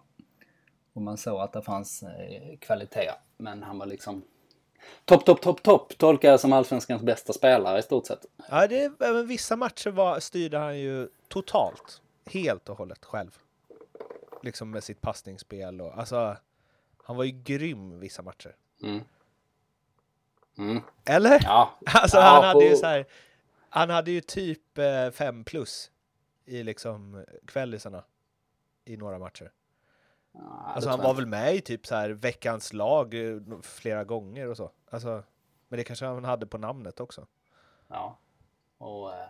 Speaker 1: Och man såg att det fanns eh, kvalitet. Men han var liksom topp, topp, topp, topp tolkar jag som allsvenskans bästa spelare i stort sett.
Speaker 2: Ja, det, men vissa matcher var, styrde han ju totalt, helt och hållet själv. Liksom med sitt passningsspel och alltså, han var ju grym vissa matcher.
Speaker 1: Mm. Mm.
Speaker 2: Eller?
Speaker 1: Ja. (laughs)
Speaker 2: Alltså
Speaker 1: ja,
Speaker 2: han hade
Speaker 1: på...
Speaker 2: ju så här, han hade ju typ 5 eh, plus i liksom kvällisarna i några matcher.
Speaker 1: Ja,
Speaker 2: alltså han var väl med i typ så här veckans lag eh, flera gånger och så. Alltså, men det kanske han hade på namnet också.
Speaker 1: Ja. Och... Eh,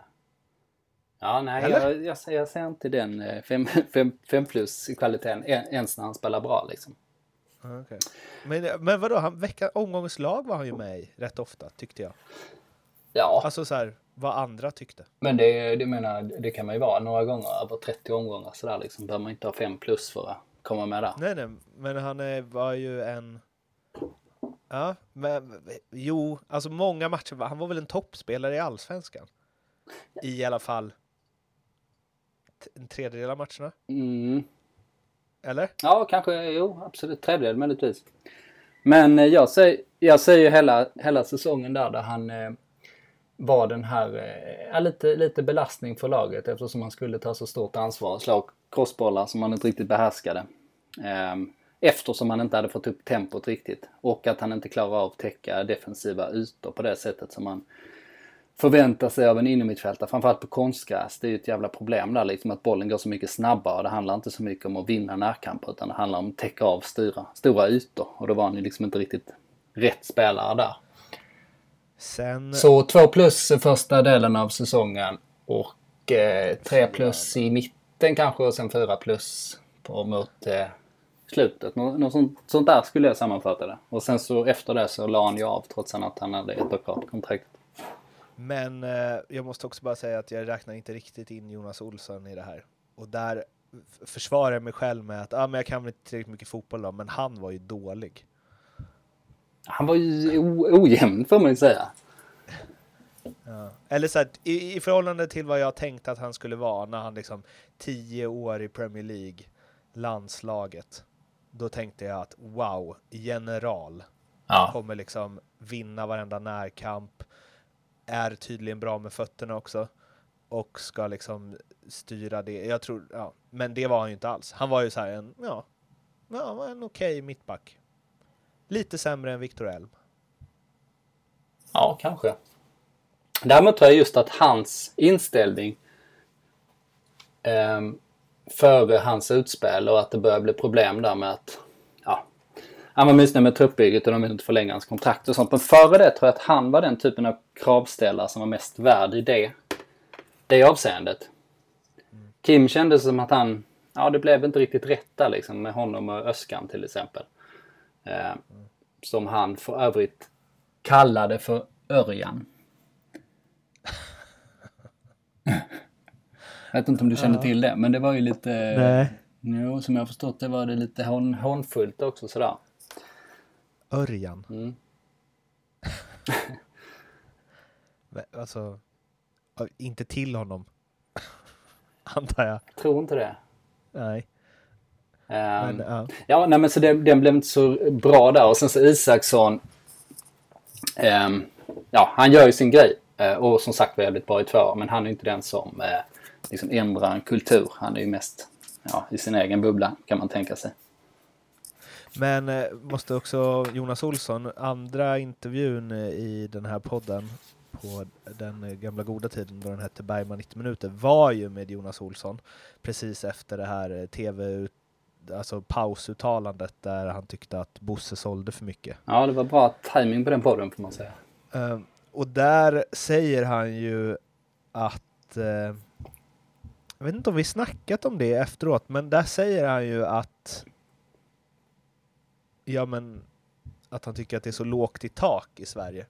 Speaker 1: ja, nej, jag, jag, jag, ser inte den 5 eh, (laughs) plus kvaliteten ens när han spelar bra liksom.
Speaker 2: Okay. Men, men vadå, han, vecka, omgångens lag var han ju med i rätt ofta tyckte jag.
Speaker 1: Ja.
Speaker 2: Alltså så här, vad andra tyckte.
Speaker 1: Men det, det menar, det kan man ju vara några gånger, över 30 omgångar sådär liksom. Behöver man inte ha 5 plus för att komma med där.
Speaker 2: Nej, nej, men han är, var ju en... Ja, men jo, alltså många matcher. Han var väl en toppspelare i allsvenskan? I alla fall en tredjedel av matcherna?
Speaker 1: Mm.
Speaker 2: Eller?
Speaker 1: Ja, kanske. Jo, absolut. Tredjedel möjligtvis. Men eh, jag säger, jag säger hela, hela säsongen där, där han eh, var den här, eh, lite, lite belastning för laget eftersom han skulle ta så stort ansvar och slå crossbollar som han inte riktigt behärskade. Eh, eftersom han inte hade fått upp tempot riktigt. Och att han inte klarar av att täcka defensiva ytor på det sättet som han förväntar sig av en innermittfältare. Framförallt på konstgräs. Det är ju ett jävla problem där liksom att bollen går så mycket snabbare. Det handlar inte så mycket om att vinna närkamper utan det handlar om att täcka av stora, stora ytor. Och då var han ju liksom inte riktigt rätt spelare där.
Speaker 2: Sen...
Speaker 1: Så 2 plus första delen av säsongen och 3 eh, plus i mitten kanske och sen 4 plus på, mot eh, slutet. Nå något sånt, sånt, där skulle jag sammanfatta det. Och sen så efter det så la han ju av trots att han hade ett år kvar på kontraktet.
Speaker 2: Men eh, jag måste också bara säga att jag räknar inte riktigt in Jonas Olsson i det här. Och där försvarar jag mig själv med att ah, men jag kan väl inte tillräckligt mycket fotboll då, men han var ju dålig.
Speaker 1: Han var ju ojämn får man ju säga.
Speaker 2: Ja. Eller så här, i, i förhållande till vad jag tänkte att han skulle vara när han liksom tio år i Premier League, landslaget. Då tänkte jag att wow, general.
Speaker 1: Ja.
Speaker 2: Kommer liksom vinna varenda närkamp. Är tydligen bra med fötterna också. Och ska liksom styra det. Jag tror, ja. Men det var han ju inte alls. Han var ju såhär, en, ja, ja en okej mittback. Lite sämre än Viktor Elm.
Speaker 1: Ja, kanske. Däremot tror jag just att hans inställning eh, före hans utspel och att det börjar bli problem där med att han var missnöjd med truppbygget och de ville inte förlänga hans kontrakt och sånt. Men före det tror jag att han var den typen av kravställare som var mest värd i det, det avseendet. Kim kände som att han, ja det blev inte riktigt rätt där liksom med honom och Öskan till exempel. Eh, som han för övrigt kallade för Örjan. Jag vet inte om du kände till det, men det var ju lite...
Speaker 2: Nej.
Speaker 1: Jo, som jag har förstått det var det lite hån, hånfullt också sådär.
Speaker 2: Örjan.
Speaker 1: Mm. (laughs)
Speaker 2: Alltså, inte till honom. (laughs) Antar jag.
Speaker 1: Tror inte det.
Speaker 2: Nej.
Speaker 1: Ehm,
Speaker 2: Men, ja.
Speaker 1: Ja, nej men så det, den blev inte så bra där. Och sen så Isaksson. ehm, ja, han gör ju sin grej. Eh, och som sagt var jävligt bra i två Men han är inte den som eh, liksom ändrar en kultur. Han är ju mest ja, i sin egen bubbla kan man tänka sig.
Speaker 2: Men eh, måste också Jonas Olsson, andra intervjun eh, i den här podden på den eh, gamla goda tiden då den hette Bergman 90 minuter var ju med Jonas Olsson precis efter det här eh, tv alltså pausuttalandet där han tyckte att Bosse sålde för mycket.
Speaker 1: Ja, det var bra timing på den podden får man säga.
Speaker 2: Eh, och där säger han ju att eh, jag vet inte om vi snackat om det efteråt, men där säger han ju att ja, men att han tycker att det är så lågt i tak i Sverige.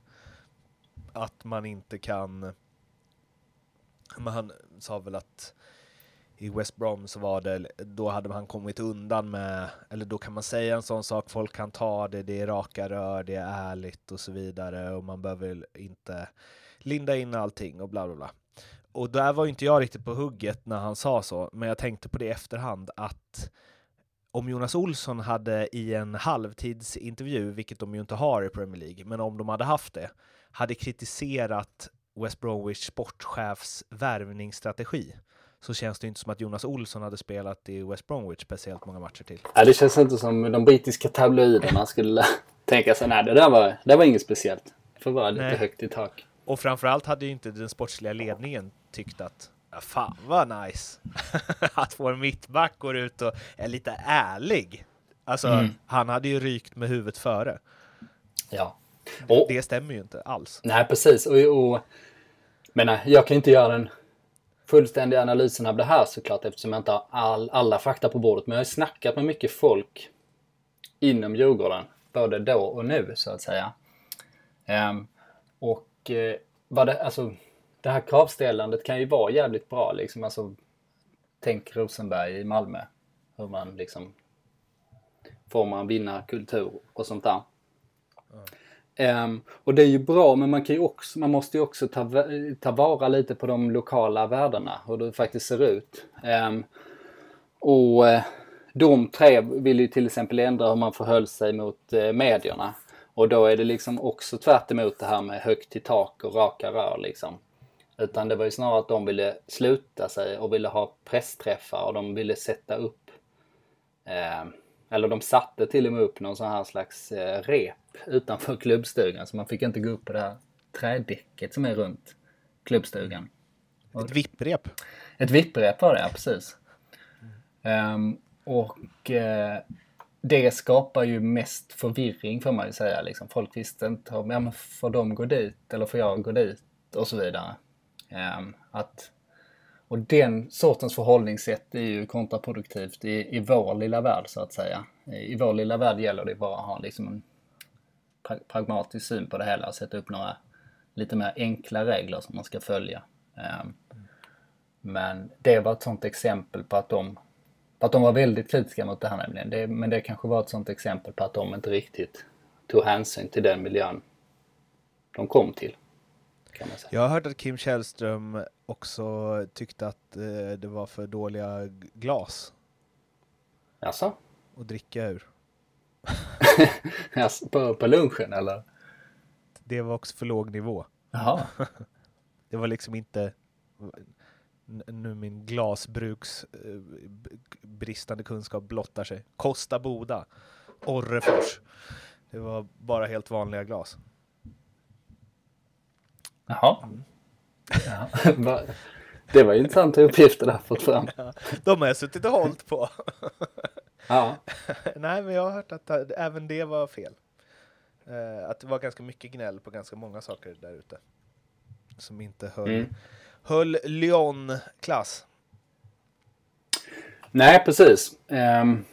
Speaker 2: Att man inte kan. Men han sa väl att i West Brom så var det, då hade han kommit undan med, eller då kan man säga en sån sak, folk kan ta det, det är raka rör, det är ärligt och så vidare och man behöver inte linda in allting och bla bla bla. Och där var ju inte jag riktigt på hugget när han sa så, men jag tänkte på det i efterhand att om Jonas Olsson hade i en halvtidsintervju, vilket de ju inte har i Premier League, men om de hade haft det, hade kritiserat West Bromwich sportchefs värvningsstrategi så känns det inte som att Jonas Olsson hade spelat i West Bromwich speciellt många matcher till.
Speaker 1: Ja, det känns inte som de brittiska tabloiderna skulle (laughs) tänka sig. Nej, det där var, det var inget speciellt. Det får vara lite
Speaker 2: Nej.
Speaker 1: högt i tak.
Speaker 2: Och framförallt hade ju inte den sportsliga ledningen tyckt att fan vad nice (laughs) att vår mittback går ut och är lite ärlig. Alltså,
Speaker 1: Mm.
Speaker 2: han hade ju rykt med huvudet före.
Speaker 1: Ja. Och,
Speaker 2: Det stämmer ju inte alls.
Speaker 1: Nej, precis. Och, och, men nej, jag kan inte göra den fullständiga analysen av det här såklart eftersom jag inte har all, alla fakta på bordet. Men jag har snackat med mycket folk inom Djurgården, både då och nu så att säga. Ehm, och eh, vad det, alltså, det här kravställandet kan ju vara jävligt bra liksom. Alltså, tänk Rosenberg i Malmö. Hur man liksom får man vinnarkultur och sånt där. Ehm, och det är ju bra, men man, kan ju också, man måste ju också ta, ta vara lite på de lokala värdena, hur det faktiskt ser ut. Ehm, och eh, de tre vill ju till exempel ändra hur man förhöll sig mot eh, medierna. Och då är det liksom också tvärt emot det här med högt i tak och raka rör liksom. Utan det var ju snarare att de ville sluta sig och ville ha pressträffar och de ville sätta upp eh, eller de satte till och med upp någon sån här slags eh, rep utanför klubbstugan så man fick inte gå upp på det här trädäcket som är runt klubbstugan.
Speaker 2: Ett vipprep.
Speaker 1: Ett vipprep var det, ja precis. Ehm, och eh, det skapar ju mest förvirring får man ju säga. Liksom. Folk visste inte om, ja men får de gå dit eller får jag gå dit och så vidare. Ehm, att, och den sortens förhållningssätt är ju kontraproduktivt i, i vår lilla värld så att säga. I, vår lilla värld gäller det bara att ha liksom en pragmatisk syn på det hela och sätta upp några lite mer enkla regler som man ska följa. Ehm, men det var ett sånt exempel på att de, på att de var väldigt kritiska mot det här nämligen. Det, men det kanske var ett sånt exempel på att de inte riktigt tog hänsyn till den miljön de kom till. Kan man säga.
Speaker 2: Jag har hört att Kim Källström också tyckte att eh, det var för dåliga glas
Speaker 1: Jaså?
Speaker 2: att dricka ur. (laughs)
Speaker 1: på, på lunchen eller?
Speaker 2: Det var också för låg nivå.
Speaker 1: Jaha. (laughs)
Speaker 2: Det var liksom inte nu min glasbruks eh, bristande kunskap blottar sig. Kosta Boda, Orrefors. Det var bara helt vanliga glas.
Speaker 1: Jaha. Mm. Ja. Det var intressanta uppgifter där fått fram. Ja,
Speaker 2: de har jag suttit och hållit på.
Speaker 1: Ja.
Speaker 2: Nej, men jag har hört att även det var fel. Eh, att det var ganska mycket gnäll på ganska många saker där ute. Som inte höll, mm. höll Lyon-klass.
Speaker 1: Nej, precis. Um,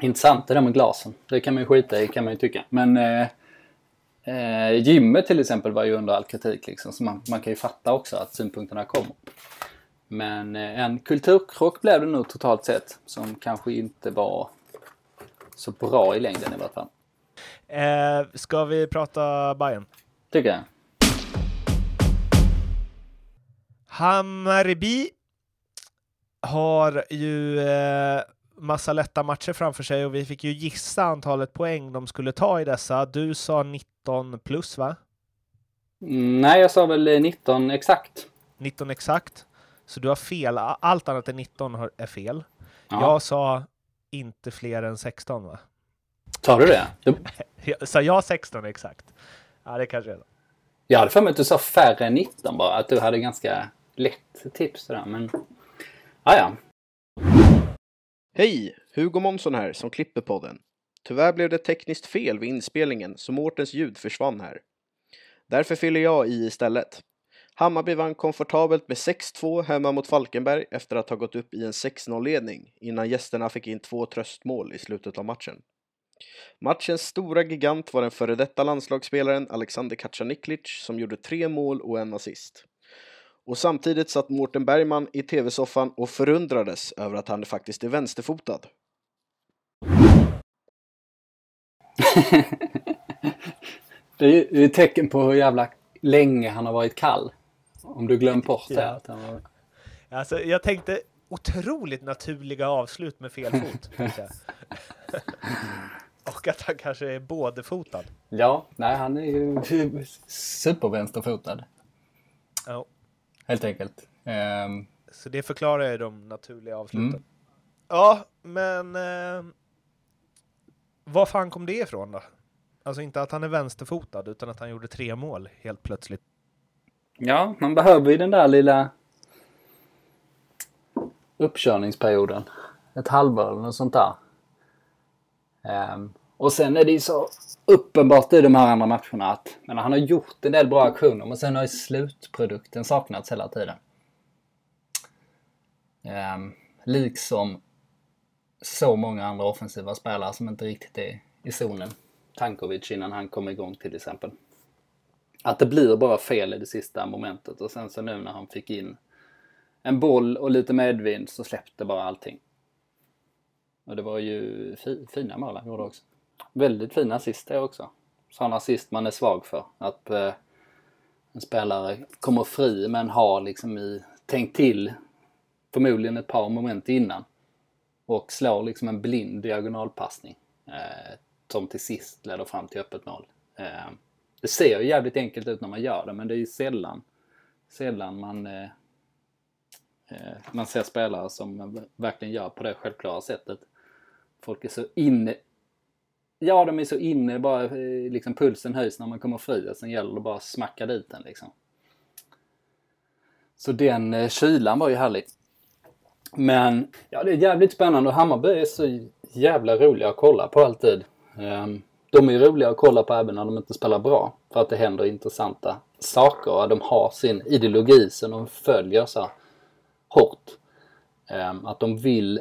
Speaker 1: intressant det där med glasen. Det kan man ju skita i kan man ju tycka. Men uh, uh, gymmet till exempel var ju under all kritik liksom. Så man, man kan ju fatta också att synpunkterna kommer. Men uh, en kulturkrock blev det nog totalt sett. Som kanske inte var så bra i längden i vart fall.
Speaker 2: Eh, ska vi prata Bayern?
Speaker 1: Tycker jag.
Speaker 2: Hammarby har ju eh, massa lätta matcher framför sig och vi fick ju gissa antalet poäng de skulle ta i dessa. Du sa 19 plus va?
Speaker 1: Mm, nej, jag sa väl 19 exakt.
Speaker 2: 19 exakt. Så du har fel. Allt annat än 19 är fel. Ja. Jag sa inte fler än 16 va?
Speaker 1: Tar du det? Du... (laughs)
Speaker 2: Sa jag 16 exakt? Ja, det kanske är det.
Speaker 1: Jag hade för mig att du sa färre än 19 bara. Att du hade ganska lätt tips där, men... Ah, ja.
Speaker 3: Hej! Hugo Månsson här som klipper podden. Tyvärr blev det tekniskt fel vid inspelningen så Mårtens ljud försvann här. Därför fyller jag i istället. Hammarby vann komfortabelt med 6-2 hemma mot Falkenberg efter att ha gått upp i en 6-0-ledning innan gästerna fick in två tröstmål i slutet av matchen. Matchens stora gigant var den före detta landslagsspelaren Alexander Kacaniklic som gjorde tre mål och en assist. Och samtidigt satt Mårten Bergman i tv-soffan och förundrades över att han faktiskt är vänsterfotad. (laughs)
Speaker 1: det är ju ett tecken på hur jävla länge han har varit kall. Om du glömt bort det. Ja. Var...
Speaker 2: Alltså, jag tänkte otroligt naturliga avslut med fel fot. (laughs) (laughs) Och att han kanske är bådefotad.
Speaker 1: Ja, nej han är ju supervänsterfotad.
Speaker 2: Ja.
Speaker 1: Helt enkelt.
Speaker 2: Um... Så det förklarar ju de naturliga avsluten. Mm. Ja, men eh, var fan kom det ifrån då? Alltså inte att han är vänsterfotad utan att han gjorde tre mål helt plötsligt.
Speaker 1: Ja, man behöver ju den där lilla uppkörningsperioden. Ett halvår eller något sånt där. Um, och sen är det ju så uppenbart i de här andra matcherna att men han har gjort en del bra aktioner men sen har ju slutprodukten saknats hela tiden. Um, liksom så många andra offensiva spelare som inte riktigt är i zonen. Tankovic innan han kom igång till exempel. Att det blir bara fel i det sista momentet och sen så nu när han fick in en boll och lite medvind så släppte bara allting. Och det var ju fi, fina mål han gjorde också. Väldigt fina assist det också. Sådana assist man är svag för. Att eh, en spelare kommer fri men har liksom i, tänkt till förmodligen ett par moment innan. Och slår liksom en blind diagonalpassning. Eh, som till sist leder fram till öppet mål. Eh, det ser ju jävligt enkelt ut när man gör det men det är ju sällan, sällan man eh, eh man ser spelare som verkligen gör på det självklara sättet folk är så inne Ja, de är så inne, bara eh, liksom pulsen höjs när man kommer fri och sen gäller det bara att smacka dit den liksom. Så den eh, kylan var ju härlig. Men ja, det är jävligt spännande och Hammarby är så jävla roliga att kolla på alltid. Ehm, de är roliga att kolla på även när de inte spelar bra. För att det händer intressanta saker och de har sin ideologi som de följer så hårt. Ehm, att de vill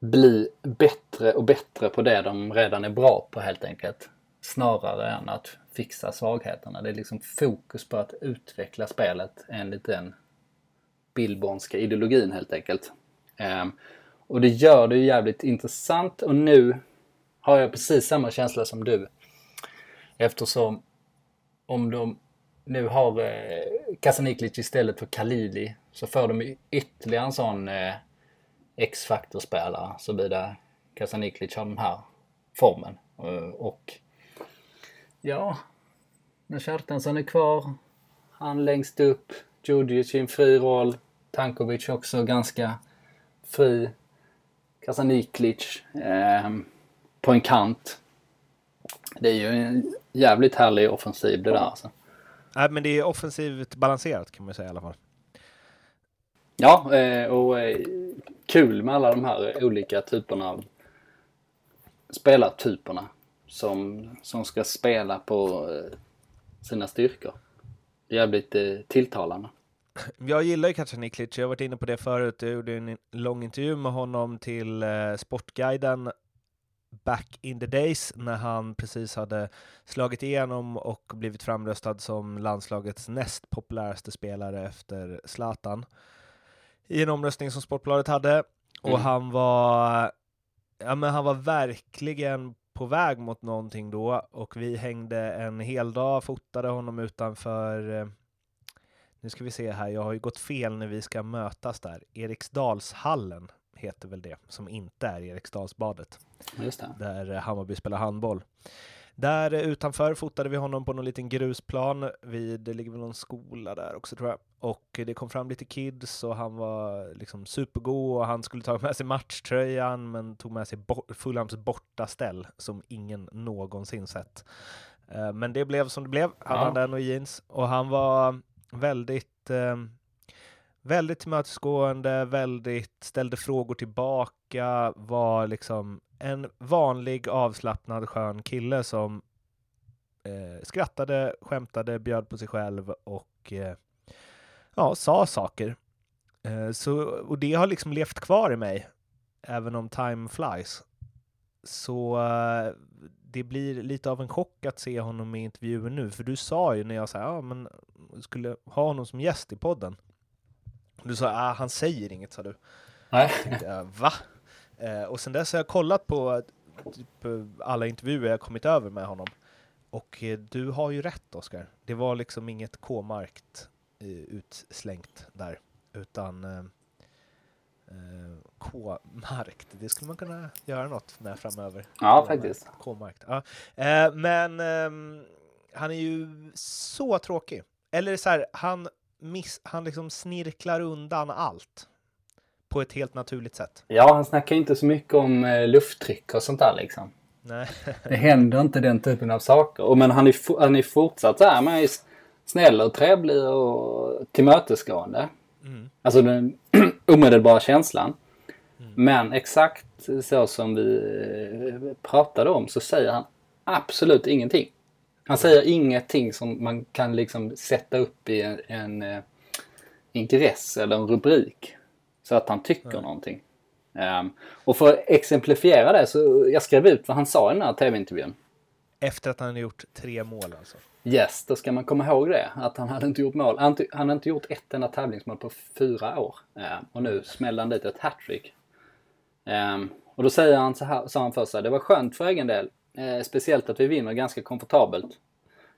Speaker 1: bli bättre och bättre på det de redan är bra på helt enkelt. Snarare än att fixa svagheterna. Det är liksom fokus på att utveckla spelet enligt den Billbornska ideologin helt enkelt. Um, och det gör det ju jävligt intressant och nu har jag precis samma känsla som du. Eftersom om de nu har eh, Kasaniklic istället för Kalili så får de ytterligare en sån eh, X-faktorspelare såvida Kasaniklic har den här formen. Eh, och ja, när Kjartansson är kvar, han längst upp, Djurdjic i en fri roll, Tankovic också ganska fri. Kasaniklic eh, på en kant. Det är ju en jävligt härlig offensiv det där alltså.
Speaker 2: Nej, men det är offensivt balanserat kan man säga i alla fall.
Speaker 1: Ja, eh, och eh, kul med alla de här olika typerna av spelartyperna som, som ska spela på eh, sina styrkor. Det är jävligt tilltalande. (clears throat)
Speaker 2: Jag gillar ju Kacaniklic, jag har varit inne på det förut. Jag gjorde en lång intervju med honom till Sportguiden back in the days när han precis hade slagit igenom och blivit framröstad som landslagets näst populäraste spelare efter Zlatan i en omröstning som Sportbladet hade. Och mm. han var, ja men han var verkligen på väg mot någonting då och vi hängde en hel dag, fotade honom utanför eh, nu ska vi se här, jag har ju gått fel när vi ska mötas där. Eriksdalshallen heter väl det, som inte är Eriksdalsbadet.
Speaker 1: Just det.
Speaker 2: Där Hammarby spelar handboll. Där utanför fotade vi honom på någon liten grusplan. Vid, det ligger väl någon skola där också tror jag. Och det kom fram lite kids och han var liksom supergod och han skulle ta (laughs) med sig matchtröjan men tog med sig Fulhams bortaställ som ingen någonsin sett. Eh, men det blev som det blev. Hade ja. han den och jeans och han var väldigt eh, väldigt tillmötesgående, väldigt ställde frågor tillbaka, var liksom en vanlig avslappnad skön kille som eh, skrattade, skämtade, bjöd på sig själv och eh, ja, sa saker. Eh, så, och det har liksom levt kvar i mig, även om time flies. Så eh, det blir lite av en chock att se honom i intervjuer nu, för du sa ju när jag sa ja, men skulle ha honom som gäst i podden. Du sa ah, han säger inget, sa du.
Speaker 1: Nej.
Speaker 2: Jag, Va? Eh, och sen dess har jag kollat på typ, alla intervjuer jag kommit över med honom. Och eh, du har ju rätt, Oskar. Det var liksom inget K-markt eh, utslängt där, utan eh, K-markt, det skulle man kunna göra något med framöver.
Speaker 1: Ja, faktiskt.
Speaker 2: K-markt. Ja. Eh, men ehm, han är ju så tråkig. Eller så här, han miss, han liksom snirklar undan allt på ett helt naturligt sätt.
Speaker 1: Ja, han snackar inte så mycket om eh, lufttryck och sånt där liksom.
Speaker 2: Nej. (laughs)
Speaker 1: det händer inte den typen av saker. men han är, han är fortsatt så här, är snäll och trevlig och tillmötesgående. Mm. Alltså den (clears throat) omedelbara känslan. Mm. Men exakt så som vi eh, pratade om så säger han absolut ingenting. Han säger ingenting som man kan liksom sätta upp i en, en eh, ingress eller en rubrik. Så att han tycker mm. någonting. Um, och för att exemplifiera det så jag skrev ut vad han sa i den här tv-intervjun.
Speaker 2: Efter att han hade gjort tre mål alltså?
Speaker 1: Yes, då ska man komma ihåg det. Att han hade inte gjort mål. Han, hade inte gjort ett enda tävlingsmål på fyra år. Eh, och nu smällde han dit ett hattrick. Ehm, och då säger han så här, sa han först så här, det var skönt för egen del Eh, speciellt att vi vinner ganska komfortabelt.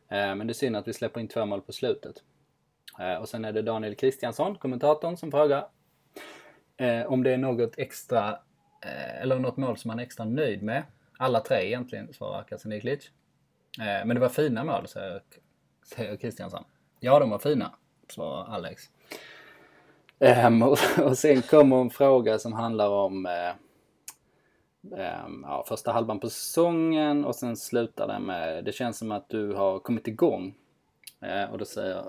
Speaker 1: Eh, men det är synd att vi släpper in två mål på slutet. Eh, och sen är det Daniel Kristiansson, kommentatorn, som frågar eh, om det är något extra, eh, eller något mål som han är extra nöjd med. Alla tre egentligen, svarar Kasaniklic. Eh, men det var fina mål, säger, säger Kristiansson. Ja, de var fina, svarar Alex. Um, och, och sen kommer en fråga som handlar om eh, um, ja, första halvan på säsongen och sen slutar den med det känns som att du har kommit igång. Eh, och då säger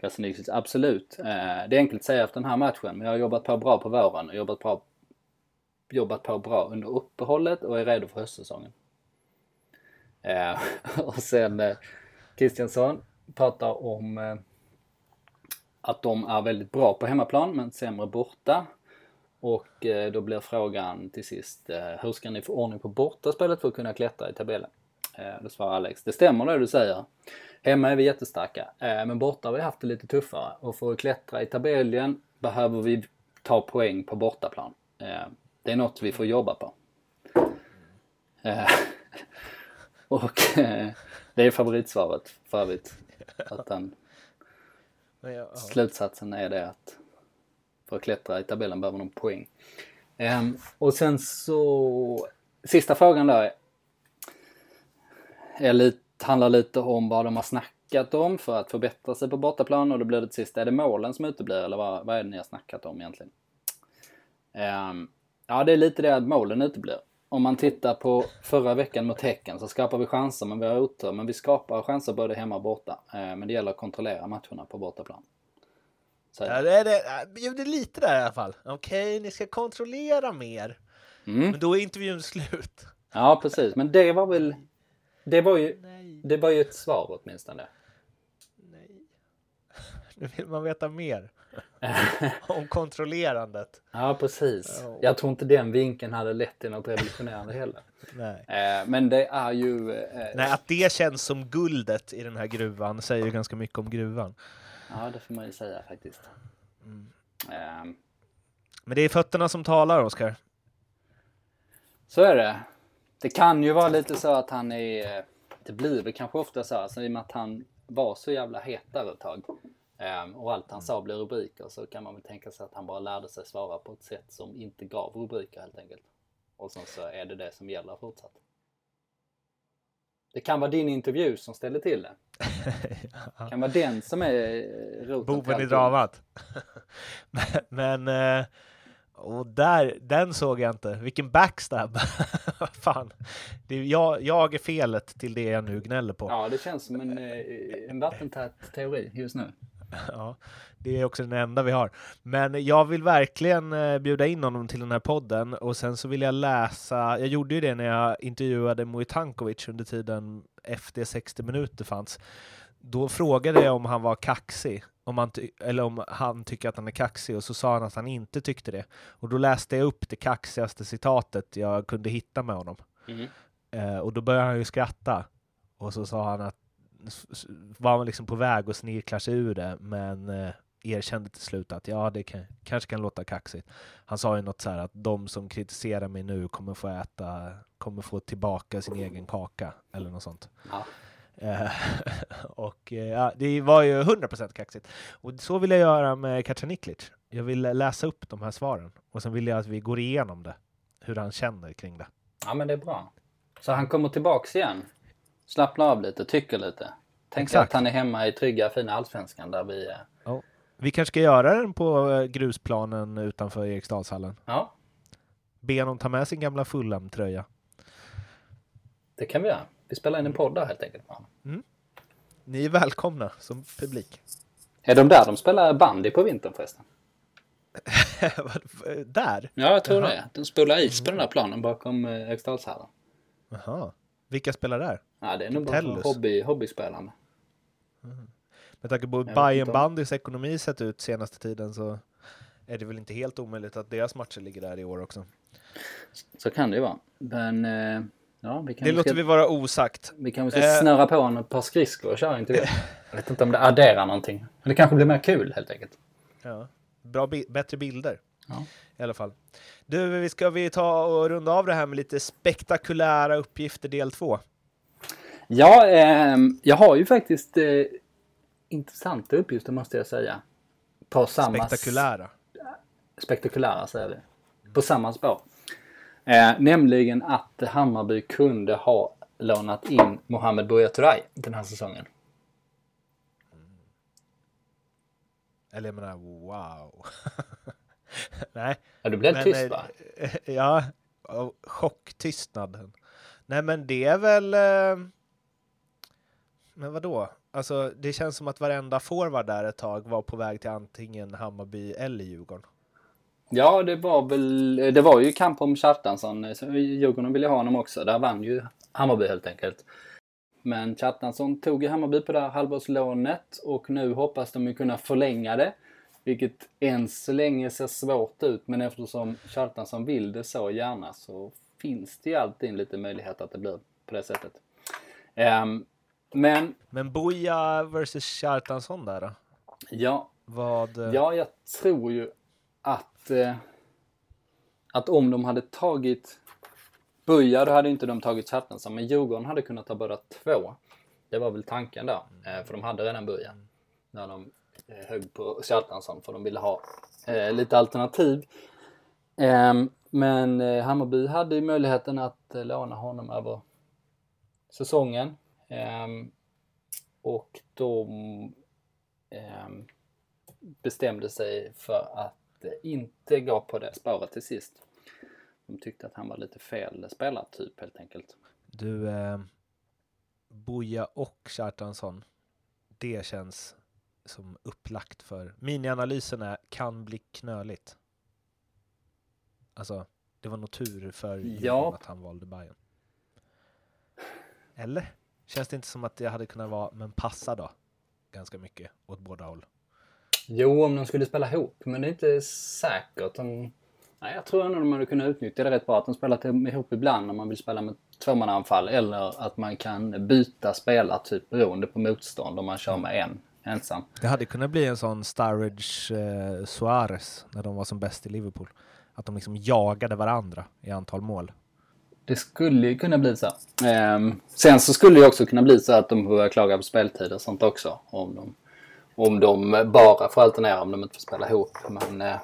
Speaker 1: Krasniqis absolut. Eh, det är enkelt att säga efter den här matchen men jag har jobbat på bra på våren och jobbat, bra, jobbat på bra under uppehållet och är redo för höstsäsongen. Eh, (laughs) och sen eh, Kristiansson pratar om eh, att de är väldigt bra på hemmaplan men sämre borta. Och eh, då blir frågan till sist, eh, hur ska ni få ordning på bortaspelet för att kunna klättra i tabellen? Eh, då svarar Alex, det stämmer det du säger. Hemma är vi jättestarka, eh, men borta har vi haft det lite tuffare. Och för att klättra i tabellen behöver vi ta poäng på bortaplan. Eh, det är något vi får jobba på. (laughs) Och det är favoritsvaret för övrigt. Att den, slutsatsen är det att för att klättra i tabellen behöver de poäng. Um, och sen så, sista frågan där. är lite, handlar lite om vad de har snackat om för att förbättra sig på bortaplan och då blir det till sist, är det målen som uteblir eller vad, vad är det ni har snackat om egentligen? Um, ja, det är lite det att målen uteblir. Om man tittar på förra veckan mot Häcken så skapar vi chanser men vi har otur. Men vi skapar chanser både hemma och borta. Uh, men det gäller att kontrollera matcherna på bortaplan.
Speaker 2: Så. Ja, det är det. Bjuder lite där i alla fall. Okej, ni ska kontrollera mer. Mm. Men då är intervjun slut.
Speaker 1: Ja, precis. Men det var väl... Det var ju, det var ju ett svar åtminstone.
Speaker 2: Nej. (laughs) Nu vill man veta mer. Om kontrollerandet.
Speaker 1: Ja, precis. Jag tror inte den vinkeln hade lett till något revolutionerande heller. Nej. Eh, men det är ju...
Speaker 2: Eh, Nej, att det känns som guldet i den här gruvan säger ju ganska mycket om gruvan.
Speaker 1: Ja, det får man ju säga faktiskt. Mm.
Speaker 2: Um, Men det är fötterna som talar, Oskar.
Speaker 1: Så är det. Det kan ju vara lite så att han är... Det blir väl kanske ofta så, alltså, i och med att han var så jävla het där ett tag. Um, och allt han sa blev rubriker så kan man väl tänka sig att han bara lärde sig svara på ett sätt som inte gav rubriker helt enkelt. Och sen så är det det som gäller fortsatt. Det kan vara din intervju som ställer till det. (laughs) Det kan vara den som är eh,
Speaker 2: roten Boven i dramat. (laughs) men, men, eh, och där, den såg jag inte. Vilken backstab! (laughs) Fan. Det är jag, jag är felet till det jag nu gnäller på.
Speaker 1: Ja, det känns som en, eh, en vattentät teori just nu. (laughs)
Speaker 2: Ja, det är också den enda vi har. Men jag vill verkligen bjuda in honom till den här podden och sen så vill jag läsa. Jag gjorde ju det när jag intervjuade Mojtankovic under tiden efter 60 minuter fanns. Då frågade jag om han var kaxig, om han eller om han tycker att han är kaxig, och så sa han att han inte tyckte det. Och då läste jag upp det kaxigaste citatet jag kunde hitta med honom. Mm. Eh, och då började han ju skratta. Och så sa han att var man liksom på väg att snirkla sig ur det, men eh, erkände till slut att ja, det kan, kanske kan låta kaxigt. Han sa ju något så här att de som kritiserar mig nu kommer få äta, kommer få tillbaka sin egen kaka eller något sånt. Ja. Eh, (laughs) och eh, ja, det var ju 100% kaxigt. Och så vill jag göra med Kacaniklic. Jag vill läsa upp de här svaren och sen vill jag att vi går igenom det, hur han känner kring det.
Speaker 1: Ja, men det är bra. Så han kommer tillbaks igen, slappnar av lite, tycker lite. Tänk sig att han är hemma i trygga, fina allsvenskan där vi...
Speaker 2: Oh. Vi kanske ska göra den på eh, grusplanen utanför Eriksdalshallen.
Speaker 1: Ja.
Speaker 2: Be honom ta med sin gamla Fulham-tröja.
Speaker 1: Det kan vi göra. Vi spelar in en podd där helt enkelt.
Speaker 2: Mm. Ni är välkomna som publik.
Speaker 1: Är de där de spelar bandy på vintern förresten? (laughs)
Speaker 2: där?
Speaker 1: Ja, jag tror Jaha. det. De spelar is på den där planen bakom eh, Eriksdalshallen.
Speaker 2: Jaha. Vilka spelar där?
Speaker 1: Ja, det är nog bara hobby, hobbyspelande.
Speaker 2: Mm. Med tanke på hur Bayern Bandys ekonomi sett ut senaste tiden så är det väl inte helt omöjligt att deras matcher ligger där i år också.
Speaker 1: Så kan det ju vara. Men eh, Ja,
Speaker 2: vi det låter ska, vi vara osagt.
Speaker 1: Vi kanske ska eh. snöra på en ett par skridskor och köra intervju. (laughs) Jag vet inte om det adderar någonting. Men det kanske blir mer kul helt enkelt.
Speaker 2: Ja, bra, bättre bilder. Ja. I alla fall. Du, vi ska vi ta och runda av det här med lite spektakulära uppgifter del två?
Speaker 1: Ja, eh, jag har ju faktiskt eh, intressanta uppgifter måste jag säga. På samma...
Speaker 2: Spektakulära?
Speaker 1: Spektakulära säger vi. På samma spår. Eh, nämligen att Hammarby kunde ha lånat in Mohamed Buya Turay den här säsongen.
Speaker 2: Eller jag menar, wow. (laughs) Nej.
Speaker 1: Ja, du blev tyst va? (laughs)
Speaker 2: Ja, chocktystnaden. Nej men det är väl... Eh, men vad då? Alltså det känns som att varenda forward där ett tag var på väg till antingen Hammarby eller Djurgården.
Speaker 1: Ja, det var väl, det var ju kamp om Kjartansson. Djurgården ville ha honom också. Där vann ju Hammarby helt enkelt. Men Kjartansson tog ju Hammarby på det här halvårslånet och nu hoppas de ju kunna förlänga det. Vilket än så länge ser svårt ut, men eftersom Kjartansson vill det så gärna så finns det ju alltid en liten möjlighet att det blir på det sättet. Um, men...
Speaker 2: Men Boja versus Kjartansson där då?
Speaker 1: Ja.
Speaker 2: Vad...
Speaker 1: Ja, jag tror ju att, eh, att om de hade tagit Buja, då hade inte de tagit Kjartansson, men Djurgården hade kunnat ta båda två. Det var väl tanken där, eh, för de hade redan Buja. När de eh, högg på Kjartansson, för de ville ha eh, lite alternativ. Ehm, men eh, Hammarby hade ju möjligheten att eh, låna honom över säsongen. Ehm, och de ehm, bestämde sig för att inte gå på det spåret till sist. De tyckte att han var lite fel spelartyp helt enkelt.
Speaker 2: Du, eh, Boja och Kjartansson, det känns som upplagt för... Minianalysen är kan bli knöligt. Alltså, det var nog tur för
Speaker 1: Ja.
Speaker 2: att han valde Bayern. Eller? Känns det inte som att det hade kunnat vara, men passa då? Ganska mycket åt båda håll.
Speaker 1: Jo, om de skulle spela ihop, men det är inte säkert. De... Nej, jag tror ändå de hade kunnat utnyttja det rätt bra. Att de spelat ihop ibland om man vill spela med tvåmannaanfall eller att man kan byta spelartyp beroende på motstånd om man kör med en ensam.
Speaker 2: Det hade kunnat bli en sån Sturridge eh, Suarez när de var som bäst i Liverpool. Att de liksom jagade varandra i antal mål.
Speaker 1: Det skulle ju kunna bli så. Um, sen så skulle det också kunna bli så att de börjar klaga på speltid och sånt också. Om de, om de bara får alternera om de inte får spela ihop. Men uh,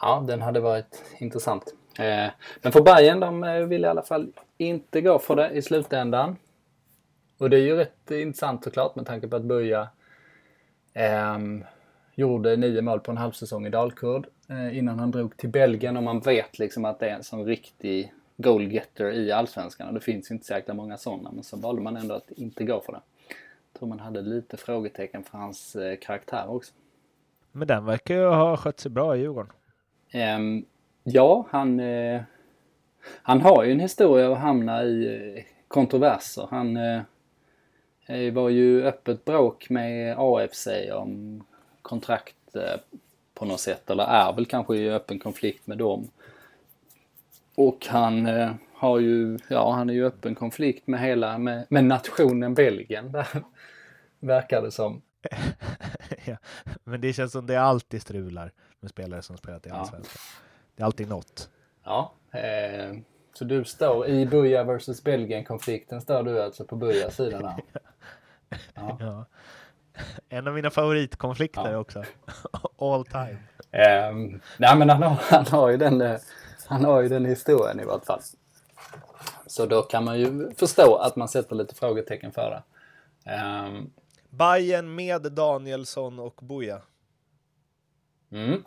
Speaker 1: ja, den hade varit intressant. Uh, men för Bayern de eh, vill i alla fall inte gå för det i slutändan. Och det är ju rätt intressant såklart med tanke på att Buja um, ehm, gjorde nio mål på en halvsäsong i Dalkurd eh, innan han drog till Belgien och man vet liksom att det är en sån riktig goalgetter i Allsvenskan och det finns inte så jäkla många sådana men så valde man ändå att inte gå för det. Jag tror man hade lite frågetecken för hans eh, karaktär också.
Speaker 2: Men den verkar ju ha skött sig bra i Djurgården.
Speaker 1: Ehm, ja, han, eh, han har ju en historia av att hamna i eh, kontroverser. Han eh, var ju öppet bråk med AFC om kontrakt på något sätt. Eller är väl kanske i öppen konflikt med dem. Och han eh, har ju, ja han är ju öppen konflikt med hela, med, med nationen Belgien. (laughs) Där, verkar det som. (laughs)
Speaker 2: ja. Men det känns som det alltid strular med spelare som spelat i
Speaker 1: Ja.
Speaker 2: Allsvenskan. Det är alltid något.
Speaker 1: Ja, eh, så du står i Buja vs Belgien-konflikten står du alltså på Bujas sida där. (laughs) Ja.
Speaker 2: Ja. En av mina favoritkonflikter
Speaker 1: Ja.
Speaker 2: också. All time.
Speaker 1: Ehm, nej men han har, han, har ju den, eh, han har ju den historien i vart fall. Så då kan man ju förstå att man sätter lite frågetecken för det. Ehm,
Speaker 2: Bayern med Danielsson och Boja.
Speaker 1: mm.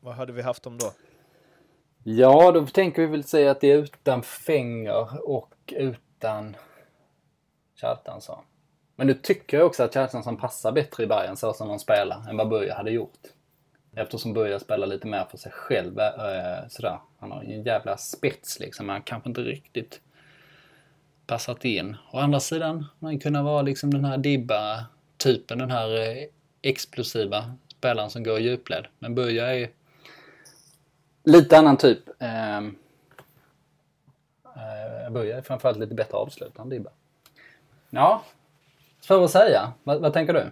Speaker 2: Vad hade vi haft dem då?
Speaker 1: Ja, då tänker vi väl säga att det är utan Fenger och utan Kjartansson. Men nu tycker jag också att Kjartansson passar bättre i Bayern så som de spelar än vad Buja hade gjort. Eftersom Buja spelar lite mer för sig själv. Eh, sådär. Han har ju en jävla spets liksom. Han kanske inte riktigt passat in. Å andra sidan, man kunde vara liksom den här Dibba-typen. Den här eh, explosiva spelaren som går i djupled. Men Buja är lite annan typ. Ehm, eh, är framförallt lite bättre avslut än Dibba. Ja, svårt att säga. Vad, vad tänker du?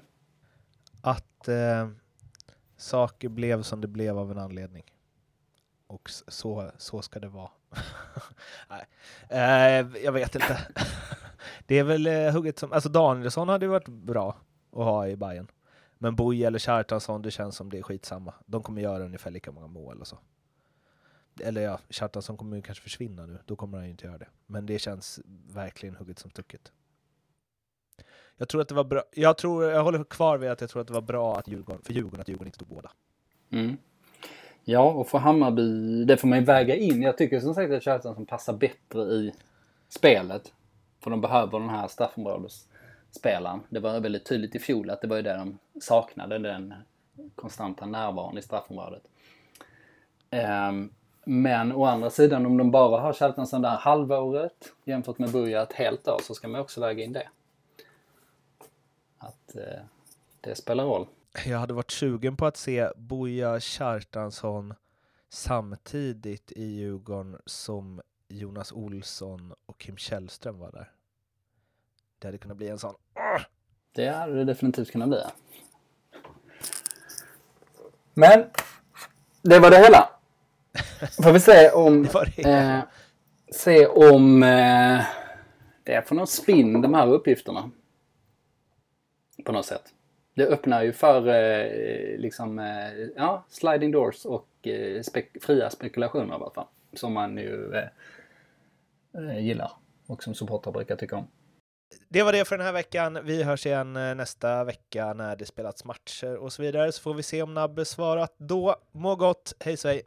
Speaker 2: Att eh, saker blev som det blev av en anledning. Och så, så ska det vara. (laughs) Nej. Eh, jag vet inte. (laughs) det är väl eh, hugget som... Alltså Danielsson hade ju varit bra att ha i Bayern. Men Boja eller Kjartansson, det känns som det är skitsamma. De kommer göra ungefär lika många mål och så. Eller ja, Kjartansson kommer ju kanske försvinna nu. Då kommer han ju inte göra det. Men det känns verkligen hugget som stucket. Jag tror att det var bra. Jag, tror, jag håller kvar vid att jag tror att det var bra att Djurgården, för Djurgården att Djurgården inte tog båda.
Speaker 1: Mm. Ja, och för Hammarby, det får man ju väga in. Jag tycker som sagt att Kjartansson passar bättre i spelet. För de behöver den här straffområdesspelaren. Det var väldigt tydligt i fjol att det var ju det de saknade, den konstanta närvaron i straffområdet. Um, men å andra sidan, om de bara har Kjartansson där halvåret jämfört med Buja ett helt år så ska man också väga in det. Att eh, det spelar roll.
Speaker 2: Jag hade varit sugen på att se Boja Kjartansson samtidigt i Djurgården som Jonas Olsson och Kim Källström var där. Det hade kunnat bli en sån.
Speaker 1: Det hade det definitivt kunnat bli. Men det var det hela. (laughs) Får vi se om,
Speaker 2: Det det.
Speaker 1: eh, se om eh, det får någon spinn de här uppgifterna. På något sätt. Det öppnar ju för eh, liksom, eh, ja, sliding doors och eh, spek- fria spekulationer i alla fall. Som man ju eh, eh gillar och som supportrar brukar tycka om.
Speaker 2: det var det för den här veckan. Vi hörs igen eh, nästa vecka när det spelats matcher och så vidare, så får vi se om Nabbe svarat då. Må gott, hej svej!